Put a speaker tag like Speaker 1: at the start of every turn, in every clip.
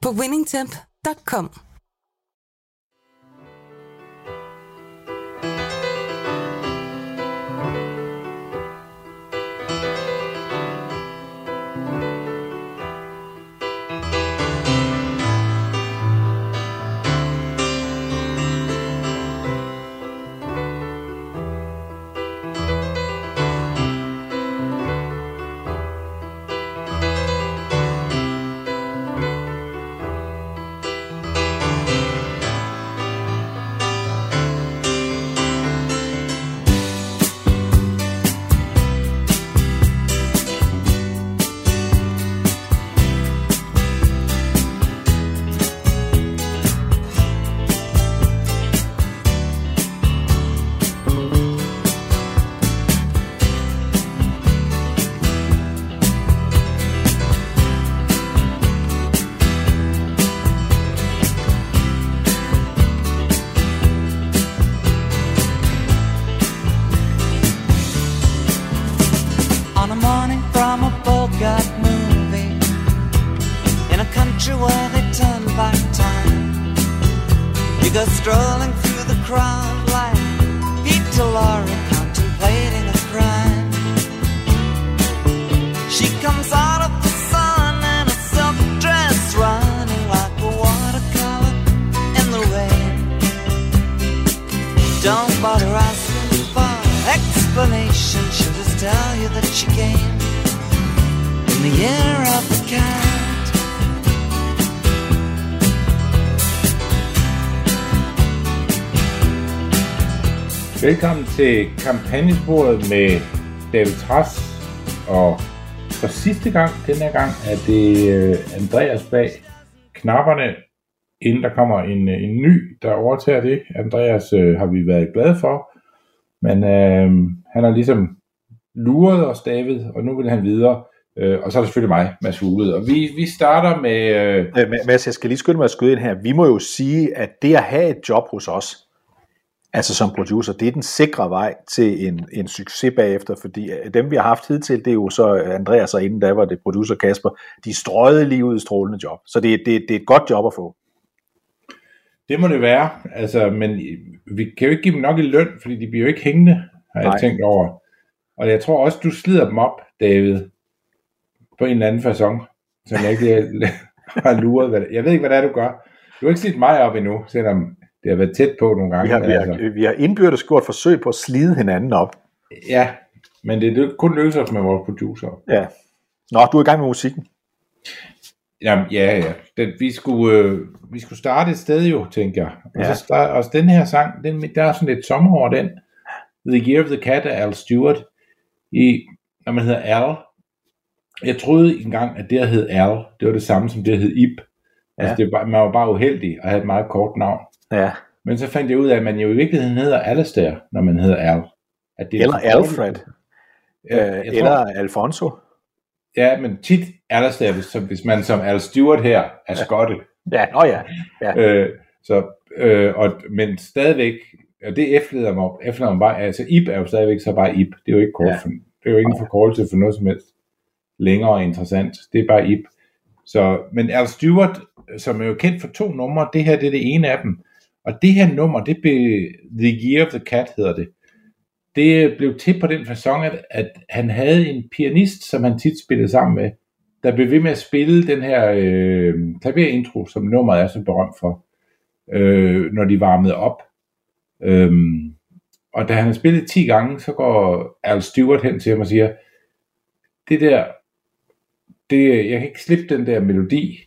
Speaker 1: på winningtemp.com.
Speaker 2: morning from a Bogart movie in a country where they turn back time. You go strolling through the crowd like Peter Lorre contemplating a crime. She comes out of the sun in a silk dress, running like a watercolor in the rain. Don't bother asking for explanation. She'll tell you that she came in the year of the cat.
Speaker 3: Velkommen til kampagnesporet med David Tras, og for sidste gang, den her gang, er det øh, Andreas bag knapperne, inden der kommer en, øh, en ny, der overtager det. Andreas øh, har vi været glade for, men øh, han har ligesom luret os, David, og nu vil han videre. Øh, og så er der selvfølgelig mig, Mads Fuglede. Og vi, vi starter med... Øh,
Speaker 4: Øh, Mads, jeg skal lige skynde mig at skyde ind her. Vi må jo sige, at det at have et job hos os, altså som producer, det er den sikre vej til en, en succes bagefter, fordi øh, dem vi har haft hidtil, det er jo så Andreas og inden da var det producer Kasper, de strøgede lige ud i strålende job. Så det, det, det er et godt job at få.
Speaker 3: Det må det være, altså, men vi kan jo ikke give dem nok i løn, fordi de bliver jo ikke hængende, har jeg
Speaker 4: Nej.
Speaker 3: tænkt over. Og jeg tror også, du slider dem op, David, på en eller anden façon, som jeg ikke har luret. Hvad det. Jeg ved ikke, hvad det er, du gør. Du har ikke slidt mig op endnu, selvom det har været tæt på nogle gange.
Speaker 4: Vi har, vi
Speaker 3: altså,
Speaker 4: har, vi har indbyrdes gjort forsøg på at slide hinanden op.
Speaker 3: ja, men det er kun os med vores producer.
Speaker 4: Ja. Nå, du er i gang med musikken.
Speaker 3: Jamen, ja, ja. Den, vi, skulle, øh, vi skulle starte et sted jo, tænker jeg. Og
Speaker 4: Ja.
Speaker 3: så start, også den her sang, den, der er sådan lidt sommer over den. The Year of the Cat af Al Stewart. I, når man hedder Al. Jeg troede engang, at det at hed Al, det var det samme som det at hed Ip. Altså,
Speaker 4: Ja.
Speaker 3: det var, man var bare uheldig og havde et meget kort navn.
Speaker 4: Ja.
Speaker 3: Men så fandt jeg ud af, at man jo i virkeligheden hedder Alastair, når man hedder Al. At det er
Speaker 4: Eller. Alfred.
Speaker 3: Ja,
Speaker 4: Øh,
Speaker 3: tror-
Speaker 4: eller Alfonso.
Speaker 3: Ja, men tit Alastair, hvis, hvis man som Al Stewart her er skotte.
Speaker 4: Ja, nå ja. ja.
Speaker 3: Øh, så, øh, og, men stadigvæk, og det efterlader mig, efterlader mig bare, altså IP er jo stadigvæk så bare IP. Det er jo ikke kort,
Speaker 4: Ja.
Speaker 3: for, det er jo ikke en forkortelse for noget som helst længere interessant. Det er bare IP. Så, men Al Stewart, som er jo kendt for to numre, det her det er det ene af dem. Og det her nummer, det blev The Year of the Cat hedder det. Det blev til på den façon, at, at han havde en pianist, som han tit spillede sammen med, der blev ved med at spille den her øh, klaverintro, som nummeret er så berømt for, øh, når de varmede op. Øhm, og da han har spillet 10 gange, så går Al Stewart hen til ham og siger, det der, det, jeg kan ikke slippe den der melodi.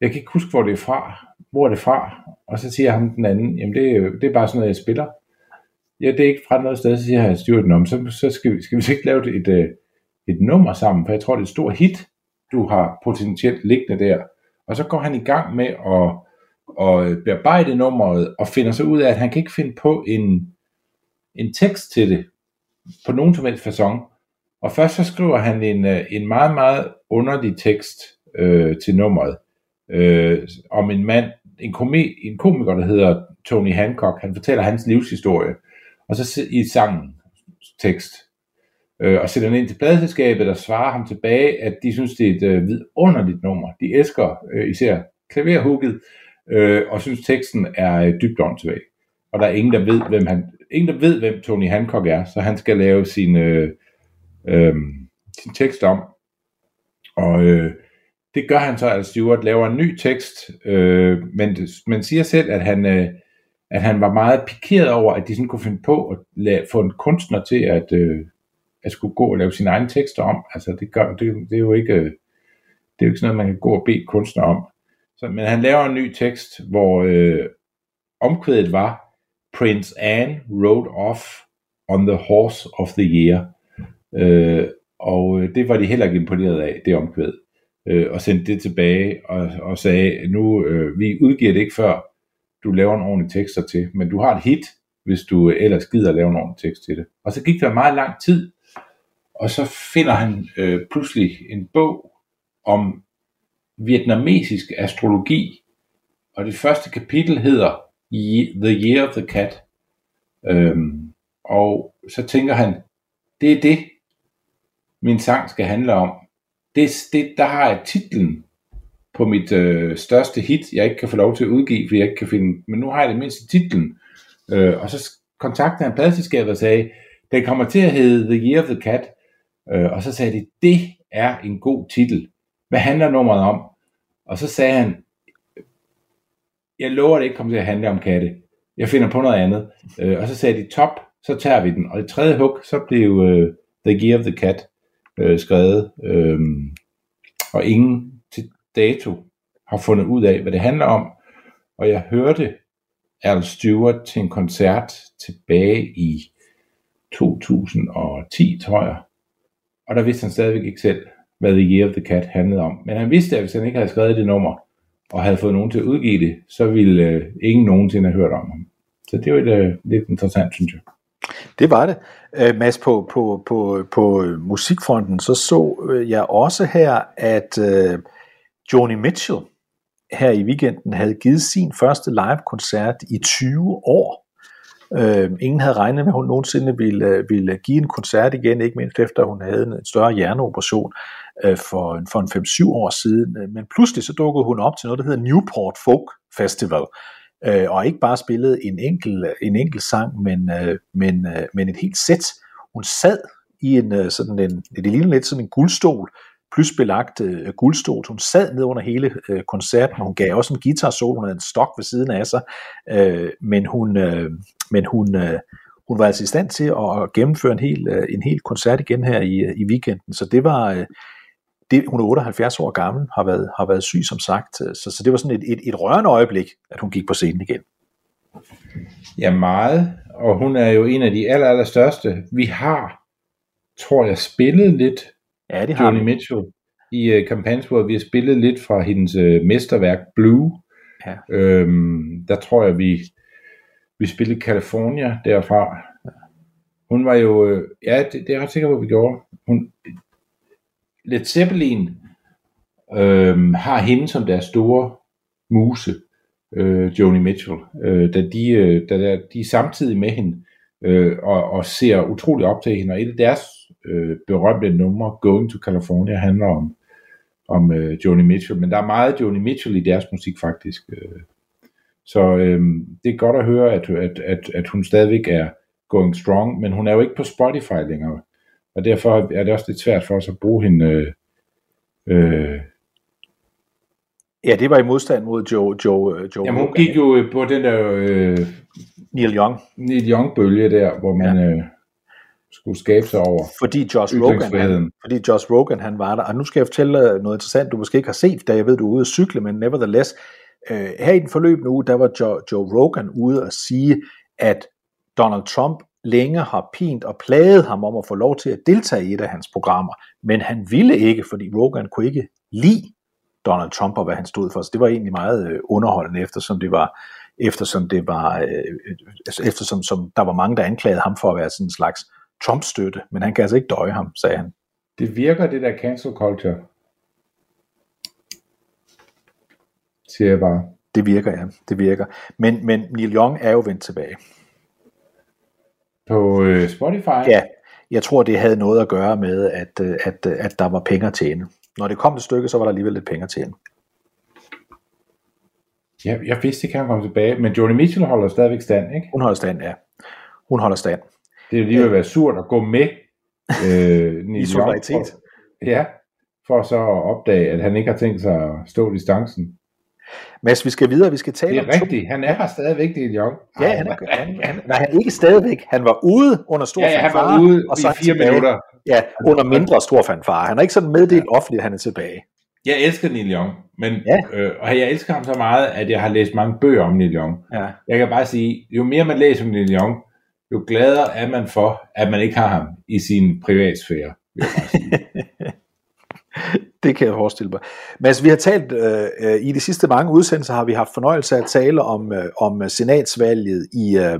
Speaker 3: Jeg kan ikke huske, hvor det er fra. Hvor er det fra? Og så siger han den anden, jamen det, det er bare sådan noget, jeg spiller. Ja, det er ikke fra noget sted, så siger han, Stewart, den om, så, så skal, vi, skal vi så ikke lave et, et, et nummer sammen, for jeg tror, det er et stort hit, du har potentielt liggende der. Og så går han i gang med at, at øh, bearbejde nummeret, og finder så ud af, at han kan ikke finde på en, en tekst til det, på nogen som helst façon. Og først så skriver han en, øh, en meget, meget underlig tekst øh, til nummeret, øh, om en mand, en, komi, en komiker, der hedder Tony Hancock. Han fortæller hans livshistorie, og så i sangen tekst, øh, og sætter den ind til pladeselskabet, der svarer ham tilbage, at de synes, det er et øh, vidunderligt nummer. De elsker øh, især klaverhugget, øh, og synes teksten er øh, dybt åndssvag. Og der er ingen, der ved, hvem han, ingen, der ved, hvem Tony Hancock er, så han skal lave sin, øh, øh, sin tekst om. Og øh, det gør han så, at Stewart laver en ny tekst, øh, men, men siger selv, at han, øh, at han var meget pikeret over, at de sådan kunne finde på at lade, få en kunstner til at, øh, at skulle gå og lave sine egne tekster om. Altså det, gør, det, det er jo ikke øh, det er jo ikke sådan noget, man kan gå og bede kunstner om. Så, men han laver en ny tekst, hvor øh, omkvædet var, Prince Anne rode off on the horse of the year. Øh, og øh, det var de heller ikke imponeret af, det omkvæd. Øh, og sendte det tilbage og, og sagde, nu øh, vi udgiver det ikke før du laver en ordentlig tekst til, men du har et hit, hvis du øh, ellers gider at lave en ordentlig tekst til det. Og så gik der meget lang tid, og så finder han øh, pludselig en bog om vietnamesisk astrologi, og det første kapitel hedder The Year of the Cat. Øhm, og så tænker han, det er det, min sang skal handle om. Det, det, der har jeg titlen på mit øh, største hit, jeg ikke kan få lov til at udgive, fordi jeg ikke kan finde, men nu har jeg det mindste titlen. Øh, og så kontaktede han pladselskabet og sagde, den kommer til at hedde The Year of the Cat. Øh, og så sagde de, det er en god titel. Hvad handler nummeret om? Og så sagde han, jeg lover, det ikke kommer til at handle om katte. Jeg finder på noget andet. Øh, og så sagde de, top, så tager vi den. Og i tredje hug, så blev øh, The Gear of the Cat øh, skrevet. Øh, og ingen til dato har fundet ud af, hvad det handler om. Og jeg hørte Al Stewart til en koncert tilbage i 2010, tror jeg. Og der vidste han stadigvæk ikke selv, hvad The Year of the Cat handlede om. Men han vidste, at hvis han ikke havde skrevet det nummer, og havde fået nogen til at udgive det, så ville øh, ingen nogensinde have hørt om ham. Så det var et, øh, lidt interessant, synes jeg.
Speaker 4: Det var det. Øh, Mads, på, på, på, på musikfronten, så så øh, jeg også her, at øh, Joni Mitchell her i weekenden havde givet sin første live-koncert i 20 år. Øh, ingen havde regnet med, at hun nogensinde ville, øh, ville give en koncert igen, ikke mindst efter hun havde en større hjerneoperation øh, for, for en 5-7 år siden. Øh, men pludselig så dukkede hun op til noget, der hedder Newport Folk Festival, øh, og ikke bare spillede en enkelt, en enkel sang, men, øh, men, øh, men et helt sæt. Hun sad i en øh, sådan en, det ligner lidt sådan en guldstol, plus belagt øh, guldstol. Hun sad ned under hele øh, koncerten, hun gav også en guitar solo, hun havde en stok ved siden af sig, øh, men hun, øh, men hun, øh, hun var altså i stand til at gennemføre en hel, øh, en hel koncert igen her i, øh, i weekenden, så det var, øh, det, hun er 78 år gammel, har været, har været syg som sagt, øh, så, så det var sådan et, et, et rørende øjeblik, at hun gik på scenen igen.
Speaker 3: Ja, meget, og hun er jo en af de aller, aller største. Vi har, tror jeg, spillet lidt
Speaker 4: Ja, det har
Speaker 3: Joni Mitchell i uh, kampagnen, hvor vi har spillet lidt fra hendes uh, mesterværk Blue.
Speaker 4: Ja.
Speaker 3: Øhm, der tror jeg, vi, vi spillede California derfra. Hun var jo, uh, ja, det, det er jeg ret sikker på, vi gjorde. Hun, Led Zeppelin øhm, har hende som deres store muse, øh, Joni Mitchell, øh, da, de, øh, da der, de er samtidig med hende øh, og, og ser utrolig op til hende, og et af deres øh, berømte numre, Going to California, handler om, om øh, Joni Mitchell, men der er meget Joni Mitchell i deres musik faktisk. Øh. Så øh, det er godt at høre, at, at, at, at hun stadigvæk er going strong, men hun er jo ikke på Spotify længere, og derfor er det også lidt svært for os at bruge hende øh, øh,
Speaker 4: Ja, det var i modstand mod Joe, Joe, Joe
Speaker 3: Jamen, hun gik jo på den der øh,
Speaker 4: Neil Young.
Speaker 3: Neil Young-bølge der, hvor man ja. øh, skulle skabe sig over
Speaker 4: fordi Josh Rogan, han, fordi Josh Rogan han var der. Og nu skal jeg fortælle noget interessant, du måske ikke har set, da jeg ved, du er ude at cykle, men nevertheless, øh, her i den forløb nu, der var Joe, Joe Rogan ude at sige, at Donald Trump længe har pint og plaget ham om at få lov til at deltage i et af hans programmer, men han ville ikke, fordi Rogan kunne ikke lide Donald Trump og hvad han stod for. Så det var egentlig meget øh, underholdende, eftersom det var, eftersom det var, øh, altså, eftersom som der var mange, der anklagede ham for at være sådan en slags Trump-støtte, men han kan altså ikke døje ham, sagde han.
Speaker 3: Det virker, det der cancel culture. Siger jeg bare.
Speaker 4: Det virker, ja. Det virker. Men, men Neil Young er jo vendt tilbage.
Speaker 3: På øh, Spotify?
Speaker 4: Ja, jeg tror, det havde noget at gøre med, at, øh, at, øh, at der var penge at tjene. Når det kom til stykket, så var der alligevel lidt penge at tjene.
Speaker 3: Ja, jeg vidste ikke, at han kom tilbage, men Joni Mitchell holder stadigvæk stand, ikke?
Speaker 4: Hun holder stand, ja. Hun holder stand.
Speaker 3: Det er lige at være surt at gå med øh,
Speaker 4: I solidaritet.
Speaker 3: Ja, for så at opdage, at han ikke har tænkt sig at stå distancen.
Speaker 4: Mads, vi skal videre, vi skal tale
Speaker 3: Det er
Speaker 4: om to-
Speaker 3: rigtigt, han er her stadigvæk, det er Young.
Speaker 4: Ja, han, er, han, han, nej, han er ikke stadigvæk. Han var ude under stor
Speaker 3: Ja, ja, han
Speaker 4: fanfare,
Speaker 3: var ude
Speaker 4: og så er
Speaker 3: i
Speaker 4: han
Speaker 3: fire
Speaker 4: tilbage.
Speaker 3: minutter.
Speaker 4: Ja, under mindre stor fanfare. Han har ikke sådan meddelt offentligt, at han er tilbage.
Speaker 3: Jeg elsker Neil Young, men,
Speaker 4: Ja.
Speaker 3: øh, og jeg elsker ham så meget, at jeg har læst mange bøger om Neil Young.
Speaker 4: Ja.
Speaker 3: Jeg kan bare sige, jo mere man læser om Neil Young, jo gladere er man for, at man ikke har ham i sin privatsfære. vil jeg.
Speaker 4: Det kan jeg forestille mig. Mads, vi har talt øh, øh, i de sidste mange udsendelser, har vi haft fornøjelse af at tale om, øh, om senatsvalget i, øh,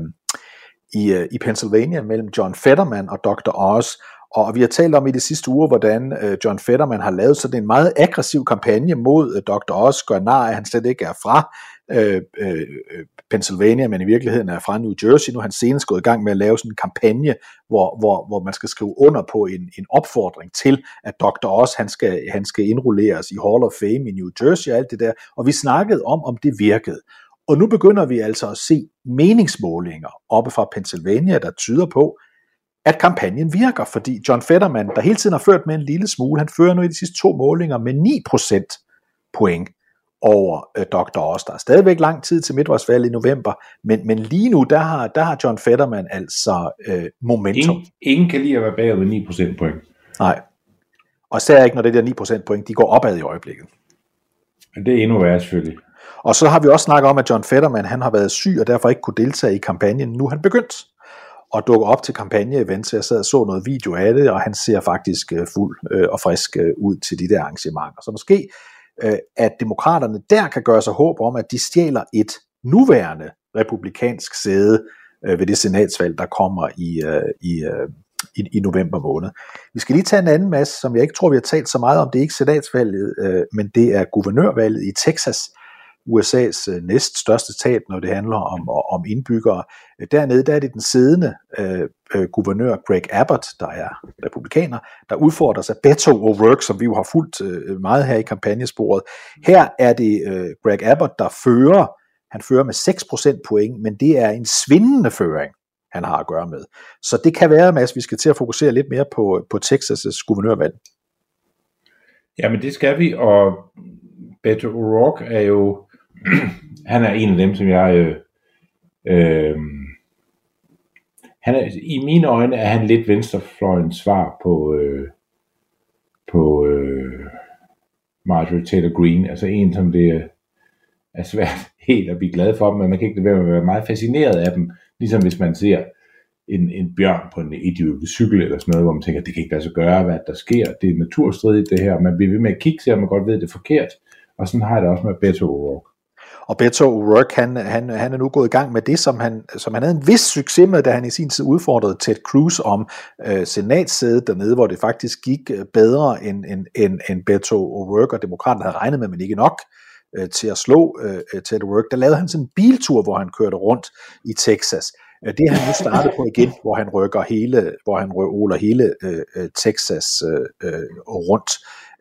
Speaker 4: i, øh, i Pennsylvania mellem John Fetterman og Dr. Oz. Og vi har talt om i de sidste uger, hvordan øh, John Fetterman har lavet sådan en meget aggressiv kampagne mod øh, Dr. Oz, gør nar at han slet ikke er fra øh, øh, øh Pennsylvania, men i virkeligheden er fra New Jersey. Nu er han senest gået i gang med at lave sådan en kampagne, hvor, hvor, hvor man skal skrive under på en, en opfordring til, at Dr. Oz han skal, han skal indrulleres i Hall of Fame i New Jersey og alt det der. Og vi snakkede om, om det virkede. Og nu begynder vi altså at se meningsmålinger oppe fra Pennsylvania, der tyder på, at kampagnen virker, fordi John Fetterman, der hele tiden har ført med en lille smule, han fører nu i de sidste to målinger med 9% point over øh, Dr. Oz. Der er stadigvæk lang tid til midtvejsvalget i november, men, men lige nu, der har, der har John Fetterman altså øh, momentum.
Speaker 3: Ingen, ingen kan lide at være bagud med 9% point.
Speaker 4: Nej. Og især ikke, når det der 9% point, de går opad i øjeblikket.
Speaker 3: Men det er endnu værre selvfølgelig.
Speaker 4: Og så har vi også snakket om, at John Fetterman han har været syg og derfor ikke kunne deltage i kampagnen. Nu er han begyndt og dukker op til kampagne-event, så jeg sad og så noget video af det, og han ser faktisk øh, fuld øh, og frisk ud til de der arrangementer. Så måske, øh, at demokraterne der kan gøre sig håb om, at de stjæler et nuværende republikansk sæde øh, ved det senatsvalg, der kommer i, øh, i, øh, i, i november måned. Vi skal lige tage en anden masse, som jeg ikke tror, vi har talt så meget om. Det er ikke senatsvalget, øh, men det er guvernørvalget i Texas. USA's øh, næst største stat, når det handler om, om indbyggere. Dernede der er det den siddende øh, øh, guvernør Greg Abbott, der er republikaner, der udfordrer sig Beto O'Rourke, som vi jo har fulgt øh, meget her i kampagnesporet. Her er det øh, Greg Abbott, der fører. Han fører med 6% point, men det er en svindende føring, han har at gøre med. Så det kan være, Mads, vi skal til at fokusere lidt mere på, på Texas' guvernørvalg.
Speaker 3: Jamen det skal vi, og Beto O'Rourke er jo, han er en af dem, som jeg, øh, øh, han er, i mine øjne er han lidt venstrefløjens svar på, øh, på øh, Marjorie Taylor Greene, altså en, som det øh, er, svært helt at blive glad for dem, men man kan ikke lade være med at være meget fascineret af dem, ligesom hvis man ser en, en bjørn på en idiotisk cykel eller sådan noget, hvor man tænker, det kan ikke lade sig gøre, hvad der sker, det er naturstridigt det her, man bliver ved med at kigge, selvom man godt ved, at det er forkert, og sådan har jeg det også med Beto O'Rourke.
Speaker 4: Og Beto O'Rourke, han, han, han er nu gået i gang med det, som han, som han havde en vis succes med, da han i sin tid udfordrede Ted Cruz om øh, senatssædet dernede, hvor det faktisk gik øh, bedre end, end, end, end Beto O'Rourke og demokraterne havde regnet med, men ikke nok øh, til at slå øh, øh Ted O'Rourke. Der lavede han sådan en biltur, hvor han kørte rundt i Texas. Øh, det har han nu startet på igen, hvor han rykker hele, hvor han roller hele øh, Texas øh, rundt.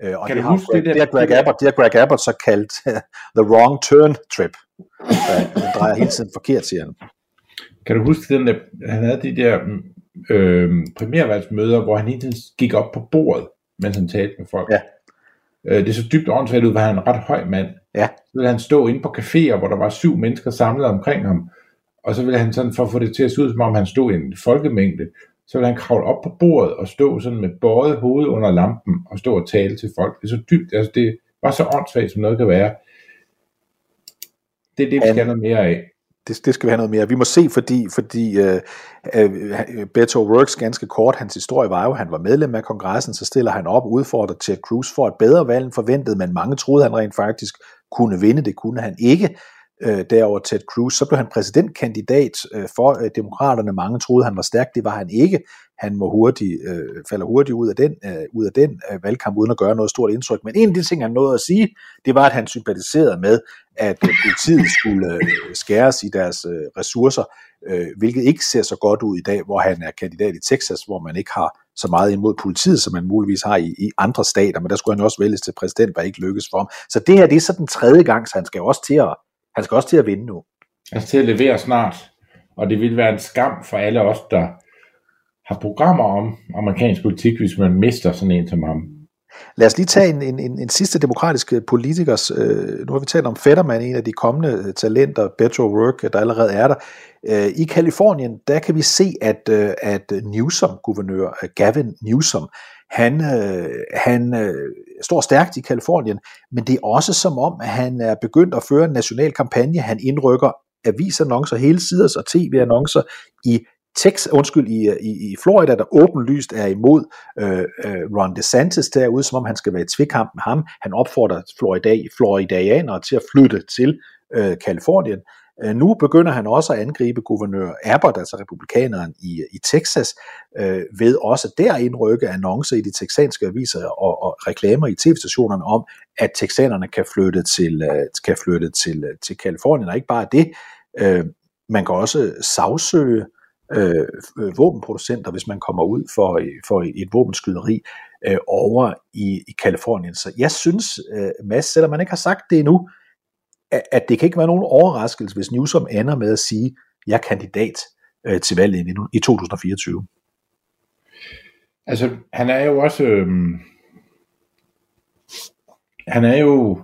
Speaker 4: Øh, og
Speaker 3: Kan
Speaker 4: det
Speaker 3: du huske det der-
Speaker 4: det, har Greg Abbott, det har Greg Abbott så kaldt the wrong turn trip. Øh, den drejer hele tiden forkert, siger han.
Speaker 3: Kan du huske den der, han havde de der øh, primærvalgsmøder, hvor han hele tiden gik op på bordet, mens han talte med folk.
Speaker 4: Ja.
Speaker 3: Øh, det så dybt åndssvagt ud, hvor han er en ret høj mand.
Speaker 4: Ja.
Speaker 3: Så ville han stå inde på caféer, hvor der var syv mennesker samlet omkring ham. Og så ville han sådan, for at få det til at se ud, som om han stod i en folkemængde, så ville han kravle op på bordet og stå sådan med bøjet hoved under lampen og stå og tale til folk. Det er så dybt, altså det var så åndssvagt, som noget kan være. Det er det, vi skal have noget mere af.
Speaker 4: det, det skal vi have noget mere. Vi må se, fordi, fordi uh, uh, Beto Works ganske kort, hans historie var jo, at han var medlem af kongressen, så stiller han op, udfordrer Ted Cruz for et bedre valg end forventet, men mange troede, han rent faktisk kunne vinde. Det kunne han ikke øh, derover Ted Cruz. Så blev han præsidentkandidat øh, for øh, demokraterne. Mange troede, han var stærk. Det var han ikke. Han må hurtigt, øh, falder hurtigt ud af den, øh, ud af den øh, valgkamp, uden at gøre noget stort indtryk. Men en af de ting, han nåede at sige, det var, at han sympatiserede med, at øh, politiet skulle øh, skæres i deres øh, ressourcer, øh, hvilket ikke ser så godt ud i dag, hvor han er kandidat i Texas, hvor man ikke har så meget imod politiet, som man muligvis har i, i andre stater, men der skulle han også vælges til præsident, hvad ikke lykkes for ham. Så det her, det er så den tredje gang, så han skal også til at han skal også til at vinde nu.
Speaker 3: Han skal til at levere snart, og det vil være en skam for alle os, der har programmer om amerikansk politik, hvis man mister sådan en som ham.
Speaker 4: Lad os lige tage en, en, en, en sidste demokratisk politikers, øh, nu har vi talt om Fetterman, en af de kommende talenter, Beto O'Rourke, der allerede er der. Øh, I Kalifornien, der kan vi se, at, øh, at Newsom, guvernør Gavin Newsom, han, øh, han øh, står stærkt i Kalifornien, men det er også som om, at han er begyndt at føre en national kampagne. Han indrykker avisannoncer, hele siders og tv-annoncer i Texas, undskyld, i, øh, i, i Florida, der åbenlyst er imod øh, øh, Ron DeSantis derude, som om han skal være i tvikamp med ham. Han opfordrer Florida, Floridianere til at flytte til øh, Kalifornien. Øh, nu begynder han også at angribe guvernør Abbott, altså republikaneren i, i Texas, øh, ved også der indrykke annoncer i de texanske aviser og, og reklamer i tv-stationerne om, at texanerne kan flytte til, øh, kan flytte til, øh, til Kalifornien. Og ikke bare det, øh, man kan også sagsøge øh, våbenproducenter, hvis man kommer ud for, øh, for et våbenskyderi øh, over i, i Kalifornien. Så jeg synes, øh, Mads, selvom man ikke har sagt det endnu, at det kan ikke være nogen overraskelse, hvis Newsom ender med at sige, jeg er kandidat øh, til valget i 2024.
Speaker 3: Altså, han er jo også... Øh, han er jo...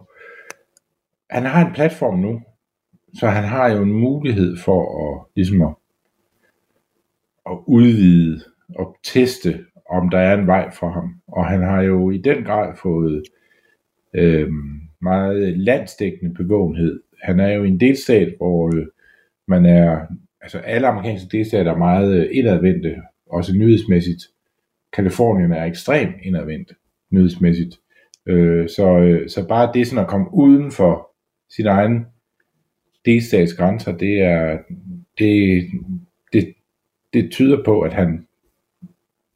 Speaker 3: Han har en platform nu, så han har jo en mulighed for at, ligesom at, at udvide og teste, om der er en vej for ham. Og han har jo i den grad fået øh, meget landstækkende bevågenhed. Han er jo i en delstat, hvor øh, man er, altså alle amerikanske delstater er meget øh, indadvendte, også nyhedsmæssigt. Kalifornien er ekstremt indadvendt nyhedsmæssigt. Øh, så, øh, så bare det sådan at komme uden for sin egen delstats grænser, det er det, det, det tyder på, at han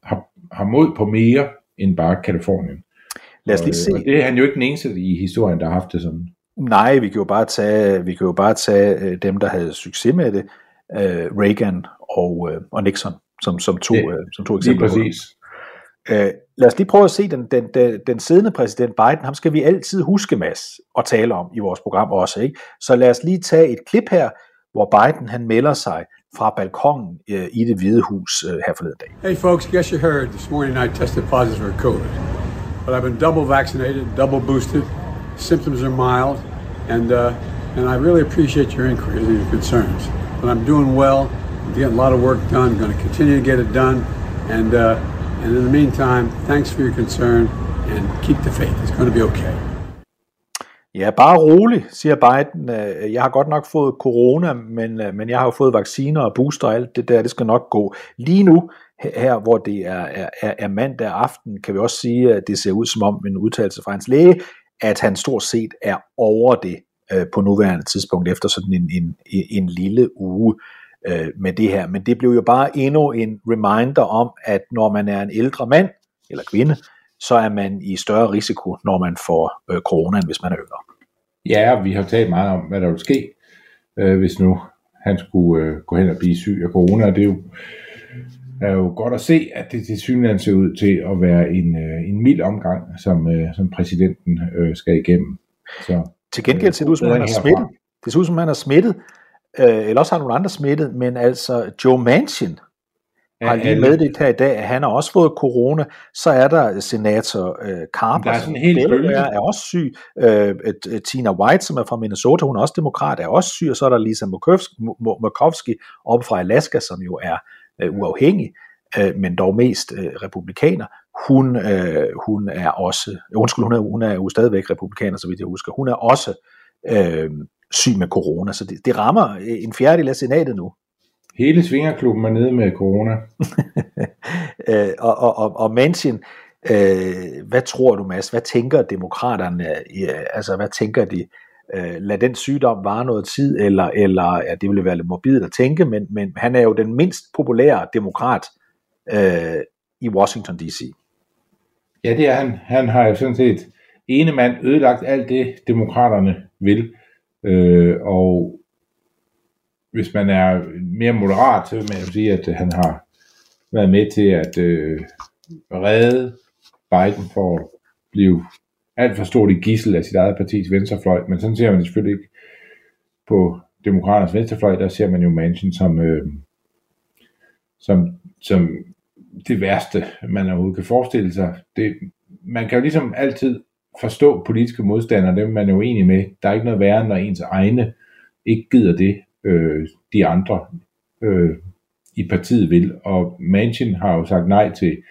Speaker 3: har, har mod på mere end bare Kalifornien.
Speaker 4: Lad os lige se.
Speaker 3: Og det er han jo ikke den eneste i historien, der har haft det sådan.
Speaker 4: Nej, vi kan jo bare tage, vi kan jo bare tage øh, dem, der havde succes med det, øh, Reagan og, øh, og Nixon, som, som, to,
Speaker 3: Ja,
Speaker 4: øh, som to eksempler.
Speaker 3: Lige præcis.
Speaker 4: Øh, lad os lige prøve at se den, den, den, den siddende præsident Biden, ham skal vi altid huske, Mads, at tale om i vores program også. Ikke? Så lad os lige tage et klip her, hvor Biden han melder sig fra balkongen øh, i det hvide hus øh, her forleden dag.
Speaker 5: Hey folks, guess you heard this morning I tested positive for COVID. But I've been double vaccinated, double boosted. Symptoms are mild, and uh, and I really appreciate your inquiries and your concerns. But I'm doing well. I'm getting a lot of work done. I'm going to continue to get it done, and uh, and in the meantime, thanks for your concern and keep the faith. It's going to be okay.
Speaker 4: Ja, bare rolig, siger Biden. Øh, Jeg har godt nok fået corona, men, øh, men jeg har jo fået vacciner og booster og alt det der, det skal nok gå. Lige nu, her hvor det er, er, er mandag aften, kan vi også sige, at det ser ud som om en udtalelse fra hans læge, at han stort set er over det øh, på nuværende tidspunkt, efter sådan en, en, en lille uge øh, med det her. Men det blev jo bare endnu en reminder om, at når man er en ældre mand eller kvinde, så er man i større risiko, når man får øh, corona, end hvis man er yngre.
Speaker 3: Ja, vi har talt meget om, hvad der vil ske, øh, hvis nu han skulle øh, gå hen og blive syg af corona. Det er jo, er jo godt at se, at det til synligheden ser ud til at være en, øh, en mild omgang, som, øh, som præsidenten øh, skal igennem. Så,
Speaker 4: Til gengæld ser det ud som, om han er smittet. Det ser ud som, om han er smittet. Øh, eller også har nogle andre smittet, men altså Joe Manchin har lige meddelt her i dag, at han har også fået corona. Så er der senator øh, Carper,
Speaker 3: Der er sådan
Speaker 4: som
Speaker 3: en hel
Speaker 4: Delaware er også syg. Øh, et- et Tina White, som er fra Minnesota, hun er også demokrat, er også syg. Og så er der Lisa Murkowski, Mu- Murkowski oppe fra Alaska, som jo er øh, uafhængig, øh, men dog mest øh, republikaner. Hun, øh, hun er også, undskyld, hun er, hun er jo stadigvæk republikaner, så vidt jeg husker. Hun er også øh, syg med corona. Så det, det rammer øh, en fjerdedel af senatet nu.
Speaker 3: Hele svingerklubben er nede med corona.
Speaker 4: øh, og, og, og, og Manchin, øh, hvad tror du, Mads? Hvad tænker demokraterne? Ja, altså, hvad tænker de? Øh, lad den sygdom vare noget tid, eller, eller ja, det ville være lidt morbidt at tænke, men, men han er jo den mindst populære demokrat øh, i Washington D.C.
Speaker 3: Ja, det er han. Han har jo sådan set ene mand ødelagt alt det, demokraterne vil. Øh, og hvis man er mere moderat, så vil man jo sige, at han har været med til at øh, redde Biden for at blive alt for stort i gissel af sit eget partis venstrefløj, men sådan ser man det selvfølgelig ikke på demokraternes venstrefløj, der ser man jo Manchin som, øh, som, som det værste, man overhovedet kan forestille sig. Det, man kan jo ligesom altid forstå politiske modstandere, dem man er uenig med. Der er ikke noget værre, når ens egne ikke gider det, øh, de andre øh, i partiet vil. Og Manchin har jo sagt nej til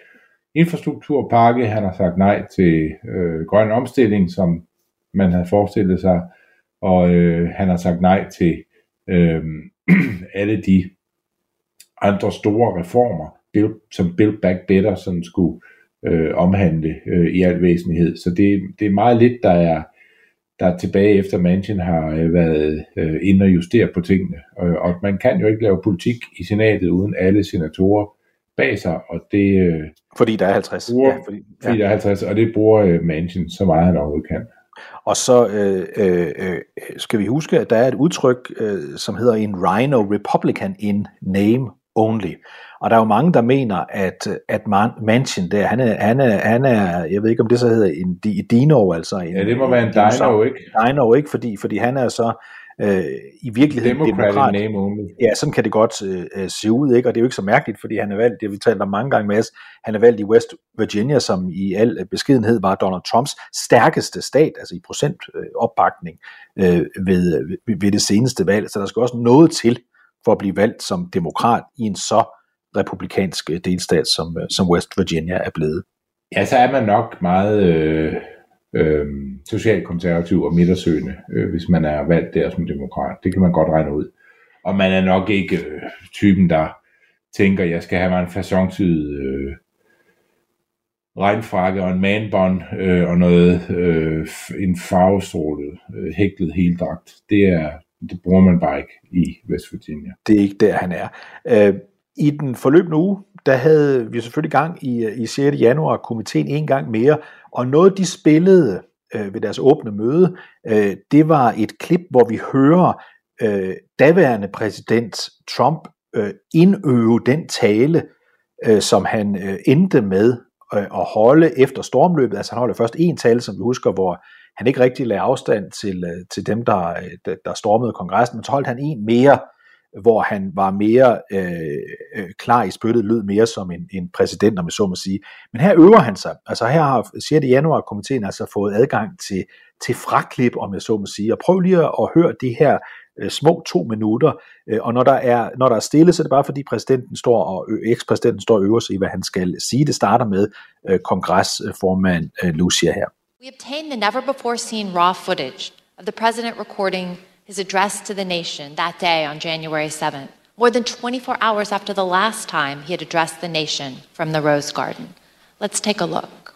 Speaker 3: infrastrukturpakke, han har sagt nej til øh, grøn omstilling, som man havde forestillet sig, og øh, han har sagt nej til øh, alle de andre store reformer, som Build Back Better sådan skulle øh, omhandle øh, i al væsentlighed. Så det, det er meget lidt, der er, der er tilbage efter Manchin har øh, været øh, inde og justere på tingene. Og, og man kan jo ikke lave politik i senatet uden alle senatorer bag sig, og det... Øh,
Speaker 4: fordi der er 50.
Speaker 3: Bruger, ja, fordi, ja. fordi der er 50, og det bruger øh, Manchin så meget han overhovedet kan.
Speaker 4: Og så øh, øh, øh, skal vi huske, at der er et udtryk, øh, som hedder en Rhino Republican in name only. Og der er jo mange, der mener, at, at Manchin der, han er, han, er, han er, jeg ved ikke om det så hedder en dino, altså en,
Speaker 3: Ja, det må være en, en dino, ikke?
Speaker 4: Dino, ikke? Fordi, fordi han er så øh, i virkeligheden
Speaker 3: Democratic demokrat. name only.
Speaker 4: Ja, sådan kan det godt øh, øh, se ud, ikke? Og det er jo ikke så mærkeligt, fordi han er valgt, det har vi talt om mange gange med os, han er valgt i West Virginia, som i al beskedenhed var Donald Trumps stærkeste stat, altså i procent øh, opbakning øh, ved, ved, ved det seneste valg. Så der skal også noget til for at blive valgt som demokrat i en så republikansk øh, delstat, som, øh, som West Virginia er blevet.
Speaker 3: Ja, så er man nok meget øh, øh, socialkonservativ og midtersøgende, øh, hvis man er valgt der som demokrat. Det kan man godt regne ud. Og man er nok ikke øh, typen, der tænker, jeg skal have mig en fasongtid øh, regnfrakke og en manbånd øh, og noget, øh, en farvestrålet, øh, hæklet heldragt. Det er, det bruger man bare ikke i West Virginia.
Speaker 4: Det er ikke der, han er. Øh, i den forløbende uge, der havde vi selvfølgelig gang i, i 6. januar komiteen en gang mere, og noget de spillede øh, ved deres åbne møde, øh, det var et klip, hvor vi hører øh, daværende præsident Trump øh, indøve den tale, øh, som han øh, endte med øh, at holde efter stormløbet. Altså han holder først en tale, som vi husker, hvor han ikke rigtig lagde afstand til, øh, til dem, der, øh, der stormede kongressen, men så holdt han en mere, hvor han var mere øh, øh, klar i spyttet, lød mere som en, en præsident, om jeg så må sige. Men her øver han sig. Altså her har 6. januar komiteen altså fået adgang til, til fraklip, om jeg så må sige. Og prøv lige at høre det her øh, små to minutter. Øh, og når der, er, når der er stille, så er det bare fordi præsidenten står og ekspræsidenten står og øver sig i, hvad han skal sige. Det starter med øh, kongresformand øh, Lucia her.
Speaker 6: We obtained the never before seen raw footage of the president recording his address to the nation that day on January 7th, more than 24 hours after the last time he had addressed the nation from the Rose Garden. Let's take a look.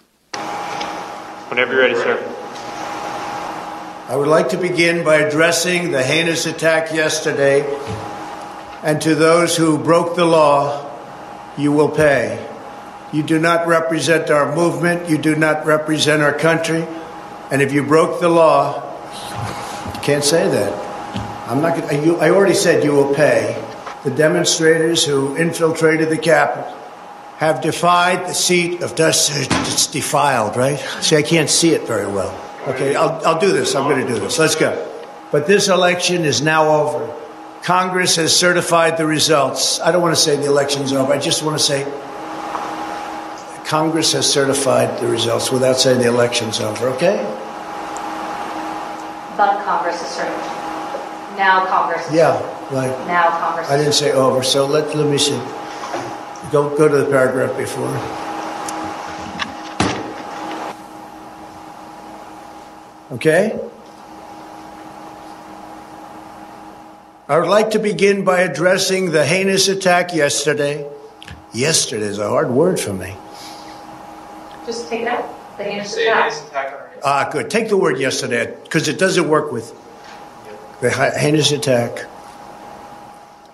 Speaker 7: Whenever you're ready, sir.
Speaker 8: I would like to begin by addressing the heinous attack yesterday, and to those who broke the law, you will pay. You do not represent our movement. You do not represent our country. And if you broke the law, you can't say that. I'm not. Gonna, you, I already said you will pay. The demonstrators who infiltrated the Capitol have defied the seat of justice. It's defiled, right? See, I can't see it very well. Okay, I'll, I'll do this. I'm going to do this. Let's go. But this election is now over. Congress has certified the results. I don't want to say the election's over. I just want to say Congress has certified the results without saying the election's over, okay?
Speaker 9: But Congress is certified. Now Congress is
Speaker 8: Yeah, right.
Speaker 9: Now Congress
Speaker 8: I didn't say over, so let, let me see. Go, go to the paragraph before. Okay? I would like to begin by addressing the heinous attack yesterday. Yesterday is a hard word for me.
Speaker 9: Just take it out. The heinous attack.
Speaker 8: Ah, good. Take the word yesterday because it doesn't work with the heinous attack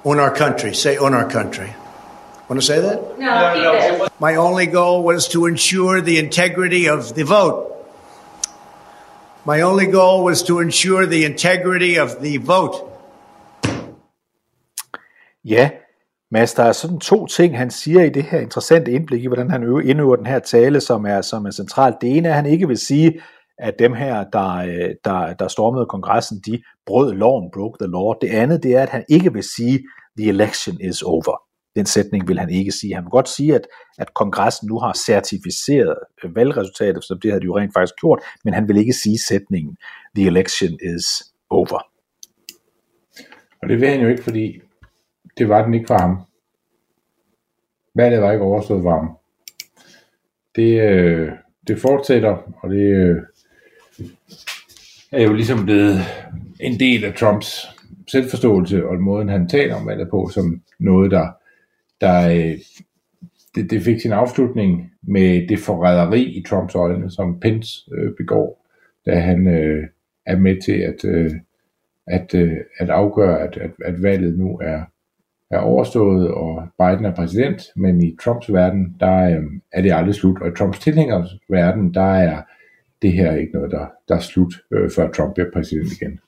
Speaker 8: on our country. Say on our country. Want to say that?
Speaker 9: No, keep it.
Speaker 8: My only goal was to ensure the integrity of the vote. My only goal was to ensure the integrity of the vote.
Speaker 4: Ja, Mads, der er sådan to ting, han siger i det her interessante indblik i, hvordan han øver, indøver den her tale, som er, som er centralt. Det ene er, at han ikke vil sige, at dem her, der, øh, der, der stormede kongressen, de brød loven, broke the law. Det andet, det er, at han ikke vil sige, the election is over. Den sætning vil han ikke sige. Han vil godt sige, at, at kongressen nu har certificeret øh, valgresultatet, så det har de jo rent faktisk gjort, men han vil ikke sige sætningen, the election is over.
Speaker 3: Og det vil han jo ikke, fordi det var den ikke for ham. Valget var ikke overstået for ham. Det, øh, det fortsætter, og det øh, er jo ligesom blevet en del af Trumps selvforståelse og måden, han taler om valget på, som noget, der, der øh, det, det fik sin afslutning med det forræderi i Trumps øjne, som Pence øh, begår, da han øh, er med til at, øh, at, øh, at afgøre, at, at, at valget nu er, er overstået, og Biden er præsident, men i Trumps verden, der øh, er det aldrig slut, og i Trumps tilhængers verden, der er det her ikke noget, der, der er slut, øh, før Trump bliver præsident igen.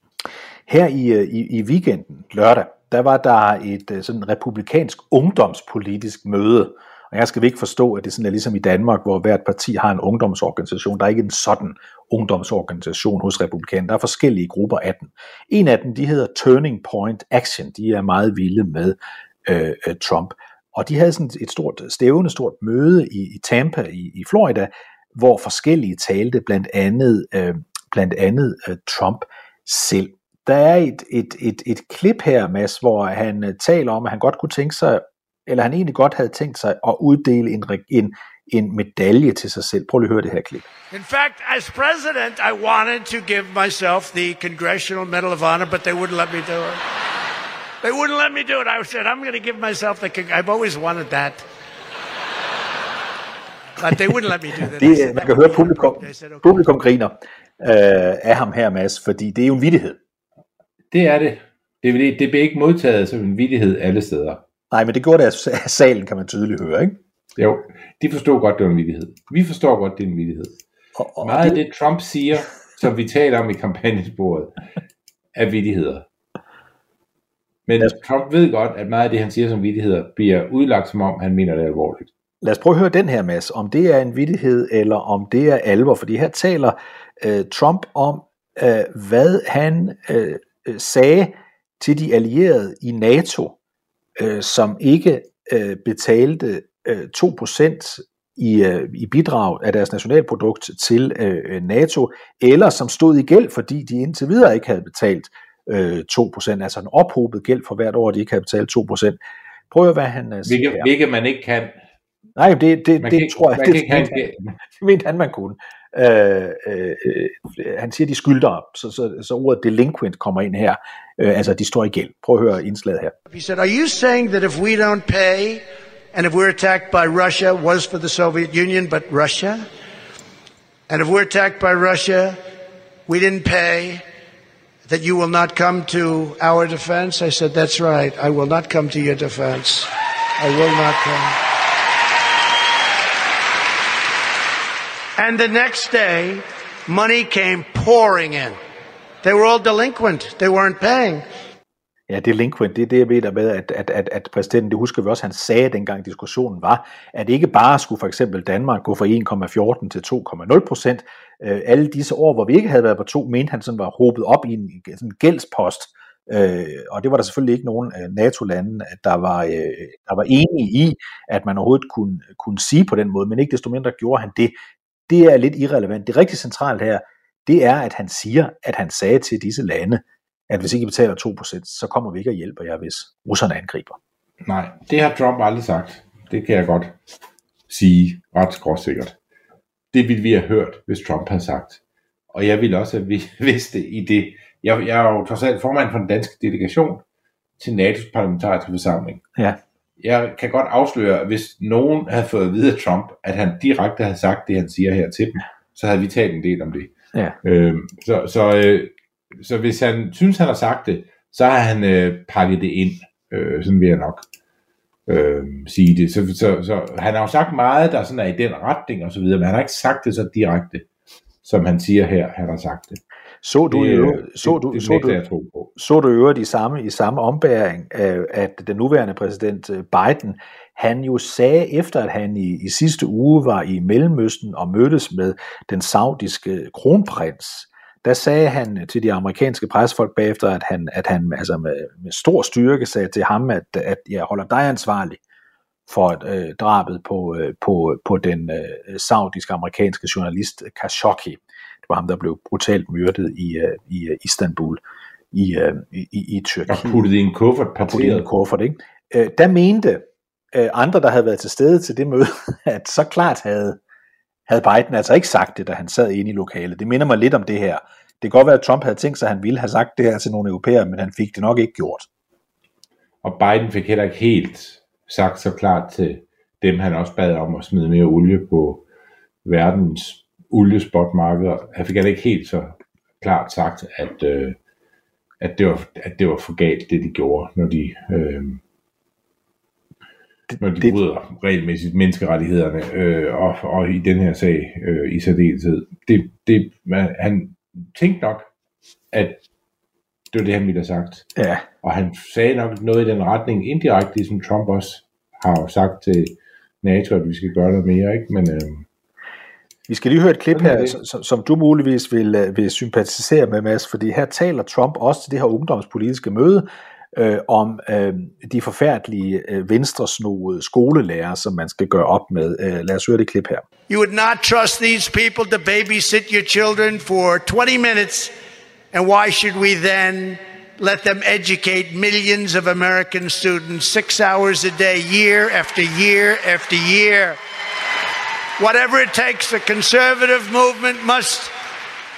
Speaker 4: Her i, øh, i, i weekenden, lørdag, der var der et øh, sådan republikansk ungdomspolitisk møde, og jeg skal ikke forstå, at det sådan er ligesom i Danmark, hvor hvert parti har en ungdomsorganisation. Der er ikke en sådan ungdomsorganisation hos republikanerne. Der er forskellige grupper af den. En af dem, de hedder Turning Point Action. De er meget vilde med øh, øh, Trump. Og de havde sådan et stort stævne, stort møde i, i Tampa i, i Florida, hvor forskellige talte, blandt andet, øh, blandt andet øh, Trump selv. Der er et, et, et, et klip her, Mads, hvor han øh, taler om, at han godt kunne tænke sig, eller han egentlig godt havde tænkt sig at uddele en, en, en medalje til sig selv. Prøv lige at høre det her klip.
Speaker 10: In fact, as president, I wanted to give myself the Congressional Medal of Honor, but they wouldn't let me do it. They wouldn't let me do it. I said, I'm going to give myself the. I've always wanted that. But they wouldn't let me do that.
Speaker 4: Det,
Speaker 10: said,
Speaker 4: man kan høre publikum,
Speaker 10: I said, okay.
Speaker 4: publikum griner øh, af ham her, Mads, fordi det er jo en vittighed.
Speaker 3: Det er det. Det, det, det bliver ikke modtaget som en vidighed alle steder.
Speaker 4: Nej, men det gjorde det af salen, kan man tydeligt høre, ikke?
Speaker 3: Jo, de forstår godt, det er en vidighed. Vi forstår godt, det er en vidighed.
Speaker 4: Og, og
Speaker 3: Meget af det, Trump siger, som vi taler om i kampagnesporet, er vidigheder. Men Trump ved godt, at meget af det, han siger som vidigheder, bliver udlagt som om, han mener det alvorligt.
Speaker 4: Lad os prøve at høre den her, Mads, om det er en vittighed, eller om det er alvor, fordi her taler øh, Trump om, øh, hvad han øh, øh, sagde til de allierede i NATO, øh, som ikke øh, betalte øh, 2% i, øh, i bidrag af deres nationalprodukt til øh, NATO, eller som stod i gæld, fordi de indtil videre ikke havde betalt øh, 2%, altså en ophobet gæld for hvert år, de ikke havde betalt 2%. Prøv at hvad han øh, siger
Speaker 3: Hvilket, hvilket man ikke kan.
Speaker 4: Nej, det, det,
Speaker 3: Man
Speaker 4: det
Speaker 3: kan ikke-
Speaker 4: tror jeg,
Speaker 3: man
Speaker 4: det,
Speaker 3: kan ikke
Speaker 4: mente,
Speaker 3: en
Speaker 4: han, det mente han, man kunne. Øh, øh, øh, han siger, de skylder, så, så, så ordet delinquent kommer ind her. Øh, altså, de står i gæld. Prøv at høre indslaget her.
Speaker 10: He said, Are you saying that if we don't pay and if we're attacked by Russia, was for the Soviet Union, but Russia? And if we're attacked by Russia, we didn't pay, that you will not come to our defense? I said, That's right. I will not come to your defense. I will not come. And the next day, money came pouring in. They were all delinquent. They weren't paying.
Speaker 4: Ja, delinquent, det er det, jeg mener med, at, at, at, at præsidenten, det husker vi også, han sagde, dengang diskussionen var, at ikke bare skulle for eksempel Danmark gå fra 1,14 til 2,0 procent. Øh, alle disse år, hvor vi ikke havde været på to, mente han sådan var hobet op i en sådan en gældspost. Øh, og det var der selvfølgelig ikke nogen øh, NATO-lande, der var, øh, der var enige i, at man overhovedet kunne, kunne sige på den måde, men ikke desto mindre gjorde han det. Det er lidt irrelevant. Det rigtig centralt her, det er, at han siger, at han sagde til disse lande, at hvis ikke I betaler 2%, så kommer vi ikke og hjælper jer, hvis russerne angriber.
Speaker 3: Nej, det har Trump aldrig sagt. Det kan jeg godt sige ret skråsikkert. Det ville vi have hørt, hvis Trump havde sagt. Og jeg ville også have vi- vidst det i det. Jeg, jeg er jo trods alt formand for den danske delegation til NATO's parlamentariske forsamling.
Speaker 4: Ja.
Speaker 3: Jeg kan godt afsløre, at hvis nogen havde fået at vide af Trump, at han direkte havde sagt det, han siger her til dem, så havde vi talt en del om det.
Speaker 4: Ja.
Speaker 3: Øh, så, så, øh, så hvis han synes, han har sagt det, så har han øh, pakket det ind. Øh, sådan vil jeg nok øh, sige det. Så, så, så han har jo sagt meget, der sådan er i den retning og så videre, men han har ikke sagt det så direkte, som han siger her, han har sagt det.
Speaker 4: Så du,
Speaker 3: Det, øh,
Speaker 4: øvrigt- så
Speaker 3: det-
Speaker 4: du,
Speaker 3: det
Speaker 4: så
Speaker 3: nægter
Speaker 4: du,
Speaker 3: på.
Speaker 4: så du øvrigt i samme, i samme ombæring, øh, at den nuværende præsident øh, Biden, han jo sagde efter, at han i, i sidste uge var i Mellemøsten og mødtes med den saudiske kronprins, der sagde han til de amerikanske pressefolk bagefter, at han, at han altså med, med stor styrke sagde til ham, at, at jeg holder dig ansvarlig for øh, drabet på, øh, på, på den øh, saudisk-amerikanske journalist Khashoggi. Var ham, der blev brutalt myrdet i, øh, i øh, Istanbul i, øh, i, i, Tyrkiet.
Speaker 3: Og puttet i en kuffert,
Speaker 4: i en
Speaker 3: parteret.
Speaker 4: kuffert, ikke? Øh, der mente øh, andre, der havde været til stede til det møde, at så klart havde, havde Biden altså ikke sagt det, da han sad inde i lokalet. Det minder mig lidt om det her. Det kan godt være, at Trump havde tænkt sig, at han ville have sagt det her til nogle europæere, men han fik det nok ikke gjort.
Speaker 3: Og Biden fik heller ikke helt sagt så klart til dem, han også bad om at smide mere olie på verdens oliespotmarkeder. Han fik ikke helt så klart sagt, at, øh, at, det, var, at det var for galt, det de gjorde, når de, øh, når de
Speaker 4: det-
Speaker 3: bryder regelmæssigt menneskerettighederne, øh, og, og i den her sag øh, i særdeleshed. Det, det, man, han tænkte nok, at det var det, han ville have sagt.
Speaker 4: Ja,
Speaker 3: Og han sagde nok noget i den retning indirekte, ligesom Trump også har jo sagt til NATO, at vi skal gøre noget mere, ikke? Men øh,
Speaker 4: Vi skal lige høre et klip
Speaker 3: er
Speaker 4: her, som- som du muligvis vil, øh, vil sympatisere med, Mads, fordi her taler Trump også til det her ungdomspolitiske møde øh, om øh, de forfærdelige øh, venstresnoede skolelærer, som man skal gøre op med. Øh, lad os høre det klip her.
Speaker 10: You would not trust these people to babysit your children for 20 minutes, and why should we then let them educate millions of American students six hours a day, year after year after year? Whatever it takes, the conservative movement must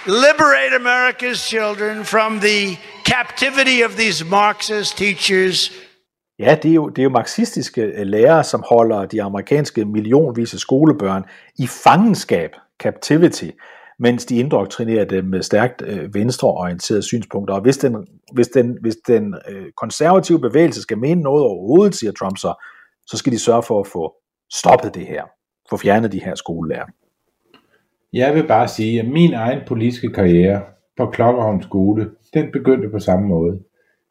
Speaker 10: liberate America's children from the captivity of these Marxist teachers
Speaker 4: Ja, det er jo, det er jo marxistiske øh, lærere, som holder de amerikanske millionvis af skolebørn i fangenskab, captivity, mens de indoktrinerer dem med stærkt øh, venstreorienterede synspunkter. Og hvis den, hvis den, hvis den øh, konservative bevægelse skal mene noget overhovedet, siger Trump så, så skal de sørge for at få stoppet det her, få fjernet de her skolelærer.
Speaker 3: jeg vil bare sige, at min egen politiske karriere på Klokkerholm Skole, den begyndte på samme måde.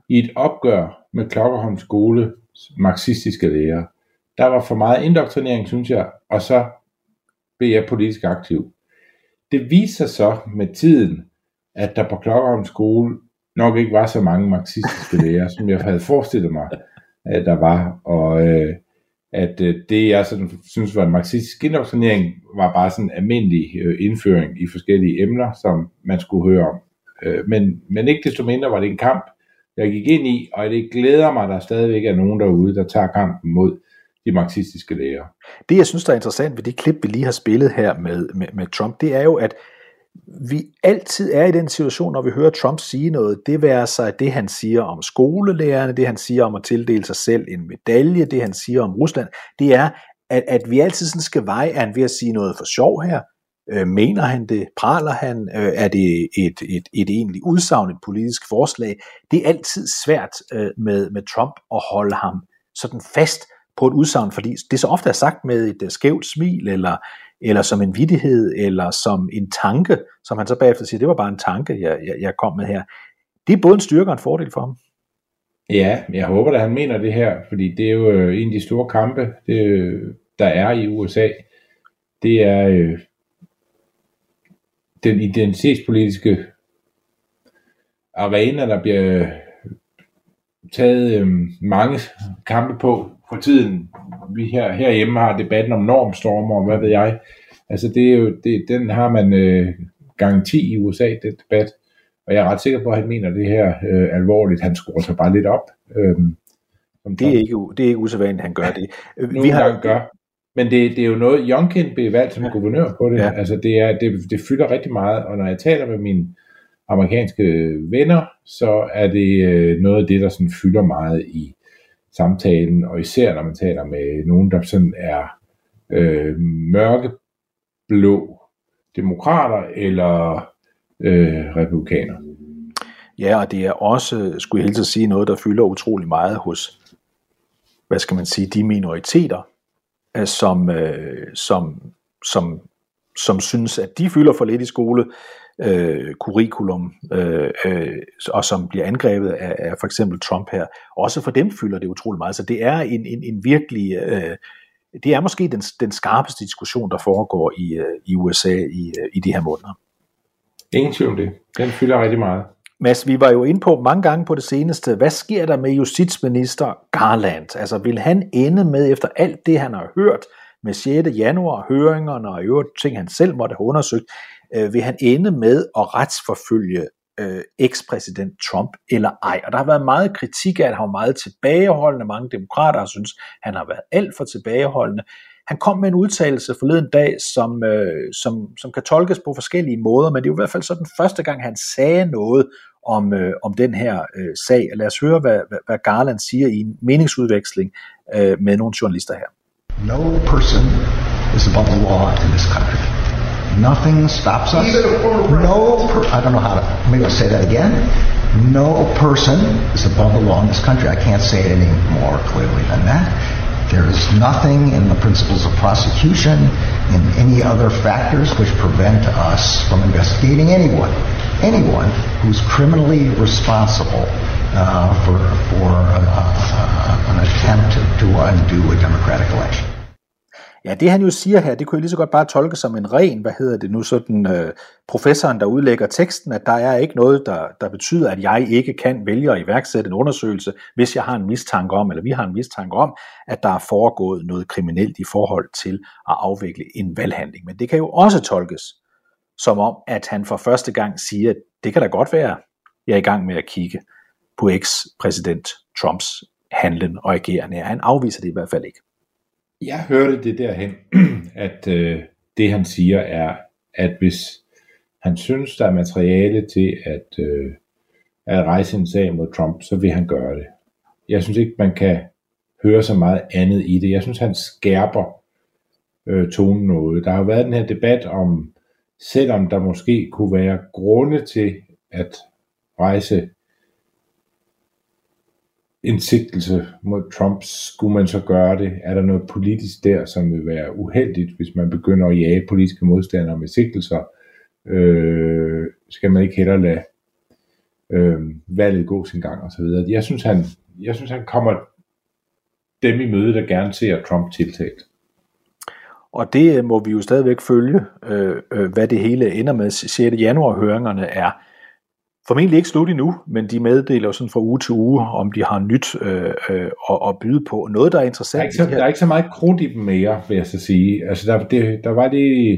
Speaker 3: I et opgør med Klokkerholm Skoles marxistiske lærere. Der var for meget indoktrinering, synes jeg, og så blev jeg politisk aktiv. Det viser sig så med tiden, at der på Klokkerholm Skole nok ikke var så mange marxistiske lærere, som jeg havde forestillet mig, at der var. Og øh, at øh, det, jeg sådan, synes var en marxistisk indoktrinering, var bare sådan en almindelig øh, indføring i forskellige emner, som man skulle høre om. Øh, men, men ikke desto mindre var det en kamp, jeg gik ind i, og det glæder mig, at der stadigvæk er nogen derude, der tager kampen mod de marxistiske læger.
Speaker 4: Det, jeg synes, der er interessant ved det klip, vi lige har spillet her med, med, med Trump, det er jo, at vi altid er i den situation, når vi hører Trump sige noget, det være sig det, han siger om skolelærerne, det han siger om at tildele sig selv en medalje, det han siger om Rusland, det er, at, at vi altid sådan skal veje, er han ved at sige noget for sjov her? Øh, mener han det? Praler han? Øh, er det et, et, et egentlig udsagn, et politisk forslag? Det er altid svært øh, med, med Trump at holde ham sådan fast på et udsagn, fordi det så ofte er sagt med et øh, skævt smil, eller, eller som en vidighed, eller som en tanke, som han så bagefter siger, det var bare en tanke, jeg, jeg, jeg kom med her. Det er både en styrke og en fordel for ham.
Speaker 3: Ja, jeg håber at han mener det her, fordi det er jo øh, en af de store kampe, det, øh, der er i USA. Det er øh, den identitetspolitiske arena, der bliver øh, taget øh, mange kampe på for tiden. Vi her, herhjemme har debatten om normstormer, og hvad ved jeg. Altså det er jo, det, den har man øh, 10 i USA, den debat. Og jeg er ret sikker på, at han mener det her øh, alvorligt. Han skruer sig bare lidt op. Øh,
Speaker 4: Det er ikke, det er ikke usædvanligt, at han gør det.
Speaker 3: Nogle gange gør. Men det, det er jo noget, Youngkin blev valgt som ja. guvernør på det.
Speaker 4: Ja.
Speaker 3: Altså det, er, det, det fylder rigtig meget, og når jeg taler med mine amerikanske venner, så er det øh, noget af det, der sådan fylder meget i samtalen, og især når man taler med nogen, der sådan er øh, blå demokrater eller øh, republikaner.
Speaker 4: Ja, og det er også, skulle jeg helst sige, noget, der fylder utrolig meget hos, hvad skal man sige, de minoriteter, øh, som, øh, som, som, som synes, at de fylder for lidt i skole, øh, curriculum, øh, øh, og som bliver angrebet af, af for eksempel Trump her. Også for dem fylder det utrolig meget. Så det er en, en, en virkelig, øh, det er måske den, den skarpeste diskussion, der foregår i, øh, i USA i, øh, i de her måneder.
Speaker 3: Ingen tvivl om det. Den fylder rigtig meget.
Speaker 4: Mads, vi var jo inde på mange gange på det seneste, hvad sker der med justitsminister Garland? Altså vil han ende med, efter alt det han har hørt med 6. januar, høringerne og øvrigt ting han selv måtte have undersøgt, øh, vil han ende med at retsforfølge øh, ekspræsident Trump eller ej. Og der har været meget kritik af, at han var meget tilbageholdende. Mange demokrater har synes, han har været alt for tilbageholdende. Han kom med en udtalelse forleden dag, som, øh, som, som kan tolkes på forskellige måder, men det er jo i hvert fald så den første gang, han sagde noget om, øh, om den her øh, sag. Lad os høre, hvad, hvad, hvad Garland siger i en meningsudveksling øh, med nogle journalister her.
Speaker 11: No person is above the law in this country. Nothing stops us. No, per, I don't know how to, maybe I'll say that again. No person is above the law in this country. I can't say it any more clearly than that. There is nothing in the principles of prosecution, in any other factors which prevent us from investigating anyone, anyone who's criminally responsible uh, for, for uh, uh, an attempt to, to undo a democratic election.
Speaker 4: Ja, det han jo siger her, det kunne jeg lige så godt bare tolke som en ren, hvad hedder det nu, sådan øh, professoren, der udlægger teksten, at der er ikke noget, der, der betyder, at jeg ikke kan vælge at iværksætte en undersøgelse, hvis jeg har en mistanke om, eller vi har en mistanke om, at der er foregået noget kriminelt i forhold til at afvikle en valghandling. Men det kan jo også tolkes som om, at han for første gang siger, at det kan da godt være, jeg er i gang med at kigge på eks-præsident Trumps handlen og agerende. Han afviser det i hvert fald ikke.
Speaker 3: Jeg hørte det derhen, at øh, det han siger er, at hvis han synes, der er materiale til at, øh, at rejse en sag mod Trump, så vil han gøre det. Jeg synes ikke, man kan høre så meget andet i det. Jeg synes, han skærper øh, tonen noget. Der har været den her debat om, selvom der måske kunne være grunde til at rejse en sigtelse mod Trump, skulle man så gøre det? Er der noget politisk der, som vil være uheldigt, hvis man begynder at jage politiske modstandere med sigtelser? Øh, skal man ikke heller lade øh, valget gå sin gang og så videre. Jeg synes, han, jeg synes, han kommer dem i møde, der gerne ser Trump tiltalt.
Speaker 4: Og det må vi jo stadigvæk følge, øh, øh, hvad det hele ender med. 6. januar høringerne er formentlig ikke slut endnu, men de meddeler sådan fra uge til uge, om de har nyt øh, øh, at, at byde på. Noget, der er interessant.
Speaker 3: Der er ikke så, der er ikke så meget krudt i dem mere, vil jeg så sige. Altså, der, det, der var det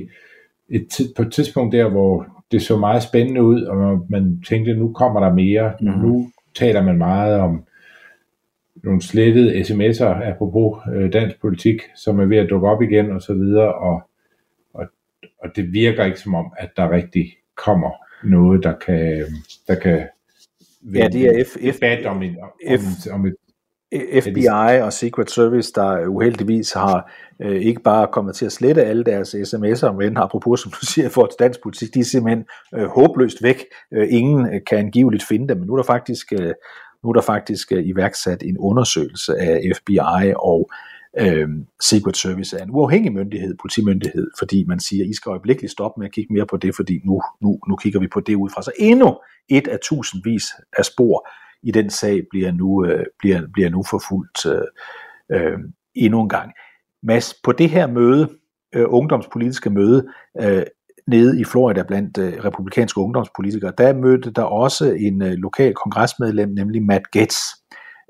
Speaker 3: et, på et tidspunkt der, hvor det så meget spændende ud, og man, man tænkte, nu kommer der mere. Mm-hmm. Nu taler man meget om nogle slettede sms'er, apropos øh, dansk politik, som er ved at dukke op igen, og så videre, og, og, og det virker ikke som om, at der rigtig kommer noget, der kan, der kan
Speaker 4: ja, det er F, F,
Speaker 3: om, en, om, F, om et
Speaker 4: FBI og Secret Service, der uheldigvis har øh, ikke bare kommet til at slette alle deres sms'er, men apropos, som du siger, for dansk politik, de er simpelthen øh, håbløst væk. Øh, ingen kan angiveligt finde dem, men nu er der faktisk, øh, nu er der faktisk øh, iværksat en undersøgelse af FBI og øh, Øh, Secret Service er en uafhængig myndighed, politimyndighed, fordi man siger, I skal øjeblikkeligt stoppe med at kigge mere på det, fordi nu, nu, nu kigger vi på det ud fra. Så endnu et af tusindvis af spor i den sag bliver nu, øh, bliver, bliver nu forfulgt øh, øh, endnu en gang. Mads, på det her møde, øh, ungdomspolitiske møde, øh, nede i Florida blandt øh, republikanske ungdomspolitikere, der mødte der også en øh, lokal kongresmedlem, nemlig Matt Gaetz,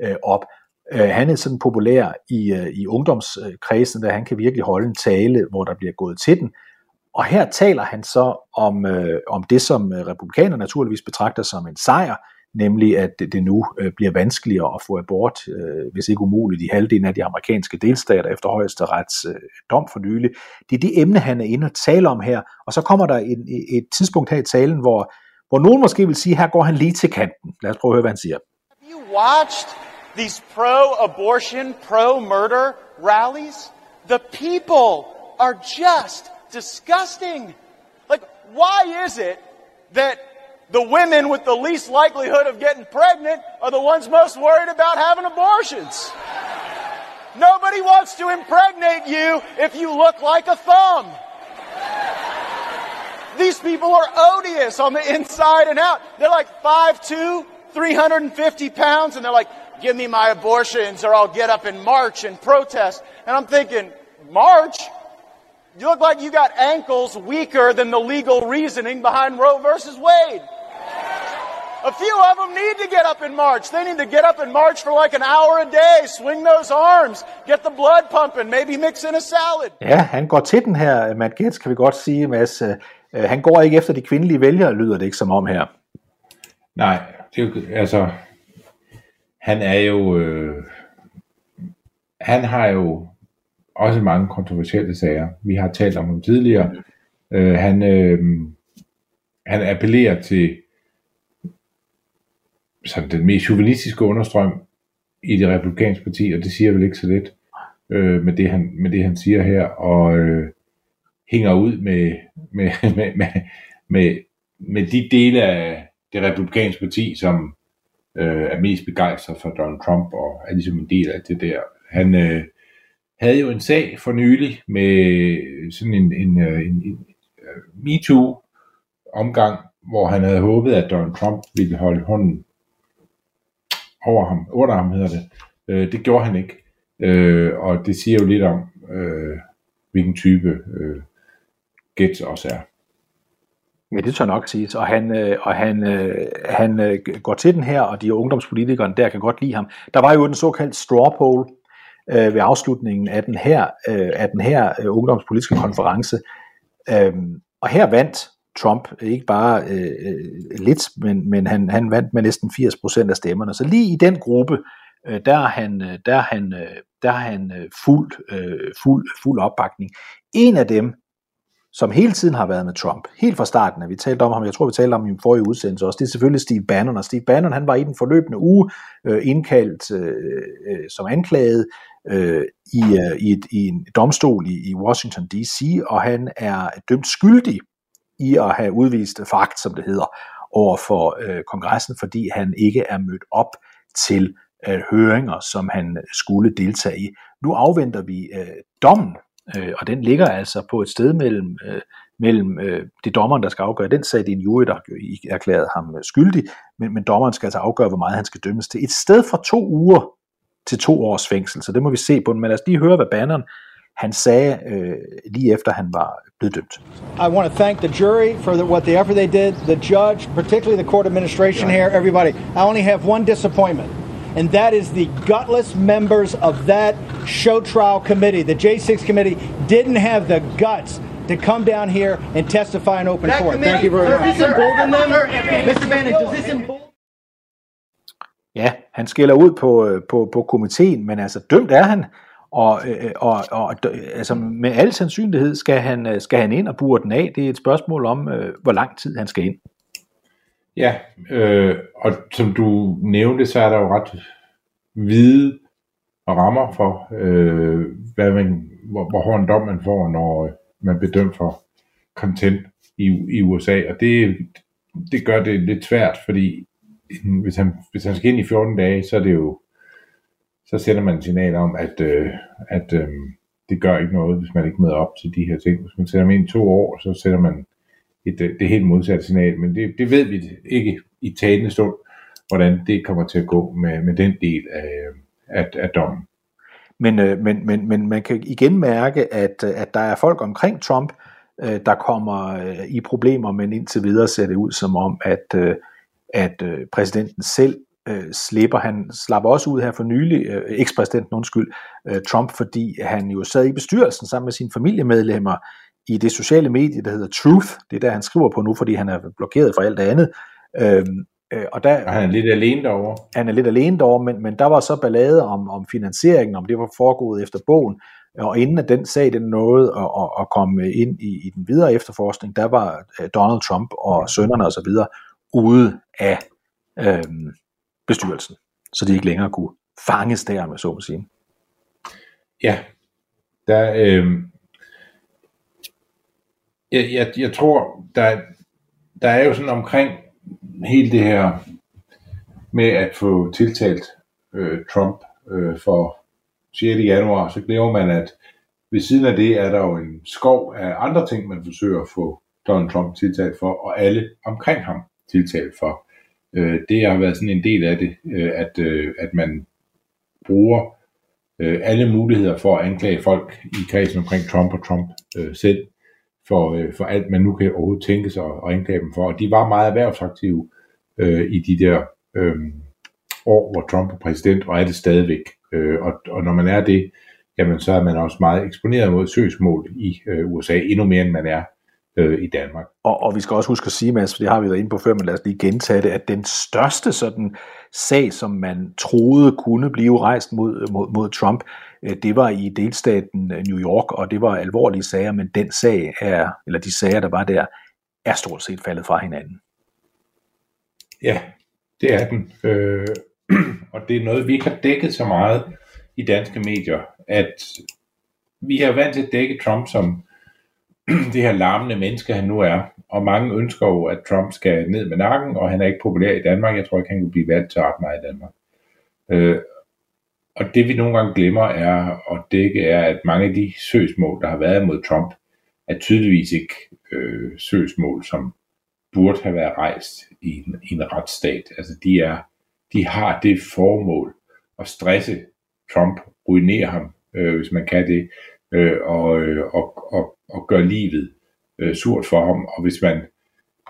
Speaker 4: øh, op. Øh, han er sådan populær i, øh, i ungdomskredsen, der han kan virkelig holde en tale, hvor der bliver gået til den. Og her taler han så om, øh, om det, som øh, republikanerne naturligvis betragter som en sejr, nemlig at det nu øh, bliver vanskeligere at få abort, øh, hvis ikke umuligt, i halvdelen af de amerikanske delstater efter højesterets øh, dom for nylig. Det er det emne, han er inde og tale om her, og så kommer der en, et tidspunkt her i talen, hvor, hvor nogen måske vil sige, her går han lige til kanten. Lad os prøve at høre, hvad han siger.
Speaker 12: Have you watched these pro-abortion, pro-murder rallies? The people are just disgusting. Like, why is it that the women with the least likelihood of getting pregnant are the ones most worried about having abortions? Nobody wants to impregnate you if you look like a thumb. These people are odious on the inside and out. They're like 5'2", 350 pounds, and they're like, give me my abortions or I'll get up and march and protest. And I'm thinking, march? You look like you got ankles weaker than the legal reasoning behind Roe versus Wade. A few of them need to get up and march. They need to get up and march for like an hour a day, swing those arms, get the blood pumping, maybe mix in a salad.
Speaker 4: Ja, han går til den her, Matt Gaetz, kan vi godt sige, Mads. Øh, han går ikke efter de kvindelige vælgere, lyder det ikke som om her.
Speaker 3: Nej, det er jo, altså, han er jo, øh, han har jo også mange kontroversielle sager. Vi har talt om ham tidligere. Øh, han, øh, han appellerer til sådan den mest chauvinistiske understrøm i det republikanske parti, og det siger vel ikke så lidt øh, med, det, han, med det, han siger her, og øh, hænger ud med, med, med, med, med, med de dele af det republikanske parti, som øh, er mest begejstret for Donald Trump, og er ligesom en del af det der. Han øh, havde jo en sag for nylig med sådan en, en, øh, en, en, øh, en MeToo-omgang, hvor han havde håbet, at Donald Trump ville holde hånden over ham, under ham hedder det. Øh, det gjorde han ikke. Øh, og det siger jo lidt om, øh, hvilken type øh, Gates også er.
Speaker 4: Ja, det tør nok siges. Og han, øh, og han, øh, han øh, går til den her, og de ungdomspolitikerne der kan godt lide ham. Der var jo den såkaldte straw poll øh, ved afslutningen af den her, øh, af den her øh, ungdomspolitiske konference. Øh, og her vandt Trump ikke bare øh, øh, lidt, men, men han, han vandt med næsten 80% af stemmerne. Så lige i den gruppe, øh, der er han, øh, der er han, øh, der er han fuld, øh, fuld, fuld opbakning. En af dem, som hele tiden har været med Trump, helt fra starten, at vi talte om ham, jeg tror vi talte om ham i forrige udsendelse også, det er selvfølgelig Steve Bannon, og Steve Bannon, han var i den forløbende uge øh, indkaldt øh, øh, som anklaget øh, i, øh, i, et, i en domstol i, i Washington D.C., og han er dømt skyldig i at have udvist fakt, som det hedder, over for øh, kongressen, fordi han ikke er mødt op til øh, høringer, som han skulle deltage i. Nu afventer vi øh, dommen, øh, og den ligger altså på et sted mellem, øh, mellem øh, det dommeren, der skal afgøre den sag, det er en jury, der har erklæret ham skyldig, men, men dommeren skal altså afgøre, hvor meget han skal dømmes til. Et sted fra to uger til to års fængsel, så det må vi se på. Men lad os lige høre, hvad Bannon han sagde øh, lige efter han var blevet dømt.
Speaker 13: I want to thank the jury for the, what the effort they did, the judge, particularly the court administration here, everybody. I only have one disappointment, and that is the gutless members of that show trial committee, the J6 committee, didn't have the guts to come down here and testify in open court. Thank you very much.
Speaker 14: Does this embolden them? Mr. Bannon, does this embolden
Speaker 4: Ja, han skiller ud på, øh, på, på komiteen, men altså dømt er han. Og, øh, og, og altså, med al sandsynlighed skal han, øh, skal han ind og bure den af. Det er et spørgsmål om, hvor lang tid han skal ind.
Speaker 3: Ja, øh, og som du nævnte, så er der jo ret hvide rammer for, øh, hvad man, hvor, hvor hård en dom man får, når øh, man bedømt for content i, i USA. Og det, det gør det lidt svært, fordi hvis han, hvis han skal ind i 14 dage, så er det jo så sender man en signal om, at, øh, at øh, det gør ikke noget, hvis man ikke møder op til de her ting. Hvis man sætter dem ind i to år, så sætter man et, øh, det helt modsatte signal. Men det, det ved vi ikke i talende stund, hvordan det kommer til at gå med, med den del af, øh, af, af dommen.
Speaker 4: Men, øh, men, men, men man kan igen mærke, at, at der er folk omkring Trump, der kommer i problemer, men indtil videre ser det ud som om, at, at præsidenten selv slipper. Han slapper også ud her for nylig, ekspræsidenten undskyld, Trump, fordi han jo sad i bestyrelsen sammen med sine familiemedlemmer i det sociale medie, der hedder Truth. Det er der, han skriver på nu, fordi han er blokeret for alt det andet. Øh,
Speaker 3: øh, og der, og han er lidt alene derovre.
Speaker 4: Han er lidt alene derovre, men, men der var så ballade om, om finansieringen, om det var foregået efter bogen. Og inden at den sag den nåede at, at, at komme ind i, i den videre efterforskning, der var øh, Donald Trump og sønnerne osv ude af øh, bestyrelsen, så de ikke længere kunne fanges der, med så at sige.
Speaker 3: Ja, der, øh, jeg, jeg, jeg tror, der, der er jo sådan omkring hele det her med at få tiltalt øh, Trump øh, for 6. januar, så glemmer man, at ved siden af det er der jo en skov af andre ting, man forsøger at få Donald Trump tiltalt for, og alle omkring ham tiltalt for. Øh, det har været sådan en del af det, øh, at, øh, at man bruger øh, alle muligheder for at anklage folk i kredsen omkring Trump og Trump øh, selv for, øh, for alt, man nu kan overhovedet tænke sig at anklage dem for. Og de var meget erhvervsaktive øh, i de der øh, år, hvor Trump er præsident, og er det stadigvæk. Øh, og, og når man er det, jamen så er man også meget eksponeret mod søgsmål i øh, USA, endnu mere end man er øh, i Danmark.
Speaker 4: Og, og vi skal også huske at sige, Mads, for det har vi været inde på før, men lad os lige gentage det, at den største sådan sag, som man troede kunne blive rejst mod, mod, mod Trump, øh, det var i delstaten øh, New York, og det var alvorlige sager, men den sag er, eller de sager, der var der, er stort set faldet fra hinanden.
Speaker 3: Ja, det er den. Øh, og det er noget, vi ikke har dækket så meget i danske medier, at vi har vant til at dække Trump som det her larmende menneske, han nu er. Og mange ønsker jo, at Trump skal ned med nakken, og han er ikke populær i Danmark. Jeg tror ikke, han kan blive valgt til ret meget i Danmark. Øh, og det vi nogle gange glemmer er og det er, at mange af de søgsmål, der har været mod Trump, er tydeligvis ikke øh, søgsmål, som burde have været rejst i en, i en retsstat. Altså de, er, de har det formål at stresse Trump, ruinere ham, øh, hvis man kan det, øh, og, øh, og, og, og gør livet øh, surt for ham. Og hvis man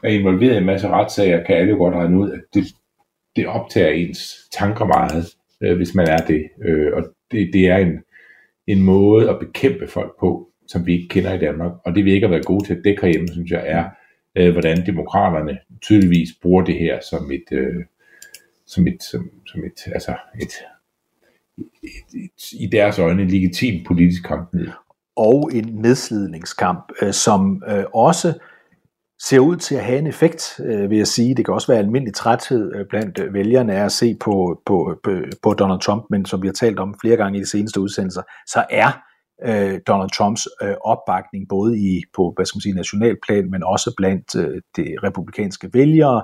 Speaker 3: er involveret i en masse retssager, kan alle godt regne ud, at det, det optager ens tanker meget, øh, hvis man er det. Øh, og det, det er en, en måde at bekæmpe folk på, som vi ikke kender i Danmark. Og det vi ikke har været gode til at dække herhjemme, synes jeg, er, øh, hvordan demokraterne tydeligvis bruger det her som et, øh, som et, som, som et, altså et, et, et, i deres øjne legitim politisk kamp.
Speaker 4: Og en nedslidningskamp, øh, som øh, også ser ud til at have en effekt, øh, vil jeg sige. Det kan også være almindelig træthed øh, blandt øh, vælgerne af at se på, på, på, på Donald Trump, men som vi har talt om flere gange i de seneste udsendelser, så er øh, Donald Trumps øh, opbakning både i på hvad skal man sige, nationalplan, men også blandt øh, de republikanske vælgere,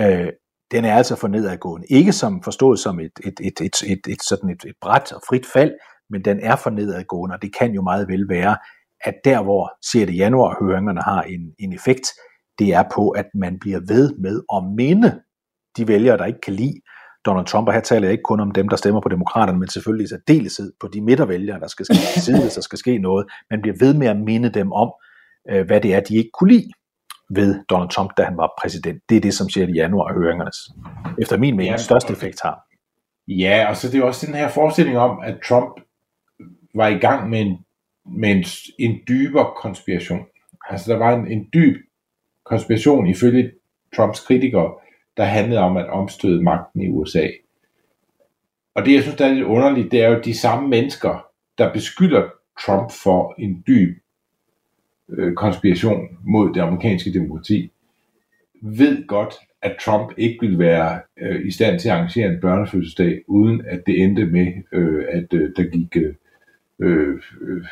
Speaker 4: øh, den er altså for nedadgående. Ikke som forstået som et, et, et, et, et, et, sådan et, et bræt og frit fald, men den er for nedadgående, og det kan jo meget vel være, at der hvor 6. januar høringerne har en, en effekt, det er på, at man bliver ved med at minde de vælgere, der ikke kan lide Donald Trump, og her taler jeg ikke kun om dem, der stemmer på demokraterne, men selvfølgelig i særdeleshed på de midtervælgere, der skal ske side, hvis der skal ske noget. Man bliver ved med at minde dem om, øh, hvad det er, de ikke kunne lide ved Donald Trump, da han var præsident. Det er det, som siger i januar høringernes, efter min mening, ja, største effekt har.
Speaker 3: Ja, og så det er også den her forestilling om, at Trump var i gang med en, med en, en dybere konspiration. Altså der var en, en dyb konspiration ifølge Trumps kritikere, der handlede om at omstøde magten i USA. Og det, jeg synes, der er lidt underligt, det er jo de samme mennesker, der beskylder Trump for en dyb øh, konspiration mod det amerikanske demokrati, ved godt, at Trump ikke ville være øh, i stand til at arrangere en børnefødselsdag, uden at det endte med, øh, at øh, der gik øh, Øh, øh,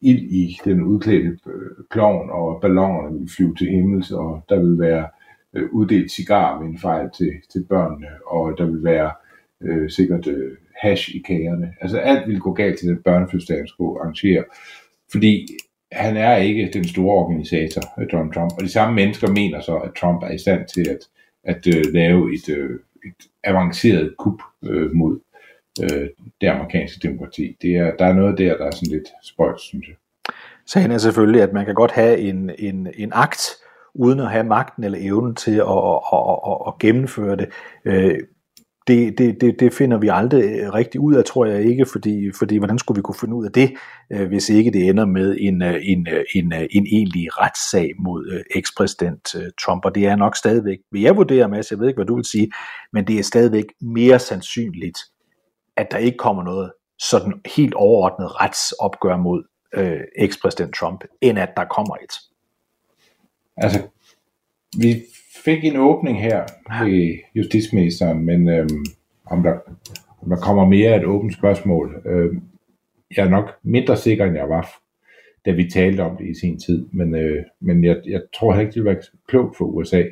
Speaker 3: ild i den udklædte øh, klovn, og ballonerne ville flyve til himmels, og der ville være øh, uddelt cigar ved en fejl til, til børnene, og der ville være øh, sikkert øh, hash i kagerne. Altså alt ville gå galt til den børnefødselsdag, han skulle arrangere, fordi han er ikke den store organisator, øh, Donald Trump, og de samme mennesker mener så, at Trump er i stand til at, at uh, lave et, uh, et avanceret kup uh, mod øh, det amerikanske demokrati. Det er, der er noget der, der er sådan lidt spøjt, synes jeg.
Speaker 4: Sagen er selvfølgelig, at man kan godt have en, en, en akt, uden at have magten eller evnen til at, at, at, at, at gennemføre det. Øh, det, det, det, det finder vi aldrig rigtig ud af, tror jeg ikke, fordi, fordi hvordan skulle vi kunne finde ud af det, øh, hvis ikke det ender med en, øh, en, en, en egentlig retssag mod ekspræsident Trump, og det er nok stadigvæk, vil jeg vurdere, Mads, jeg ved ikke, hvad du vil sige, men det er stadigvæk mere sandsynligt, at der ikke kommer noget sådan helt overordnet retsopgør mod øh, ekspræsident Trump, end at der kommer et.
Speaker 3: Altså, vi fik en åbning her ved justitsministeren, men øhm, om, der, om der kommer mere af et åbent spørgsmål. Øhm, jeg er nok mindre sikker, end jeg var, da vi talte om det i sin tid, men, øh, men jeg, jeg tror heller ikke, det vil være klogt for USA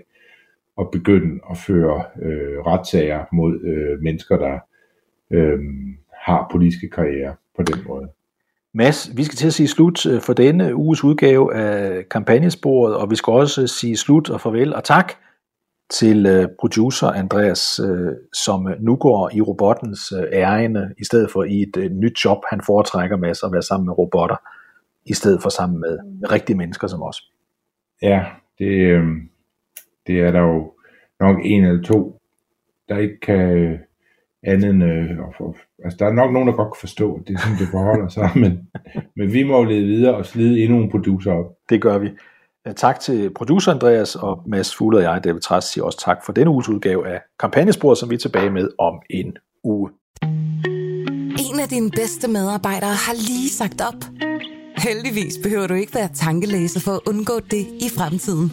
Speaker 3: at begynde at føre øh, retssager mod øh, mennesker, der øh, har politiske karriere på den måde.
Speaker 4: Mads, vi skal til at sige slut øh, for denne uges udgave af kampagnesporet, og vi skal også sige slut og farvel og tak til øh, producer Andreas, øh, som nu går i robottens ærende, i stedet for i et nyt job, han foretrækker med at være sammen med robotter, i stedet for sammen med rigtige mennesker som os.
Speaker 3: Ja, det, det er der jo nok en eller to, der ikke kan andet end, øh, for, altså der er nok nogen, der godt kan forstå, at det er sådan, det forholder sig, men, men vi må lede videre og slide endnu en producer op.
Speaker 4: Det gør vi. Tak til producer Andreas og Mads Fugle og jeg, David Træs, siger også tak for denne uges udgave af Kampagnespor, som vi er tilbage med om en uge.
Speaker 1: En af dine bedste medarbejdere har lige sagt op. Heldigvis behøver du ikke være tankelæser for at undgå det i fremtiden.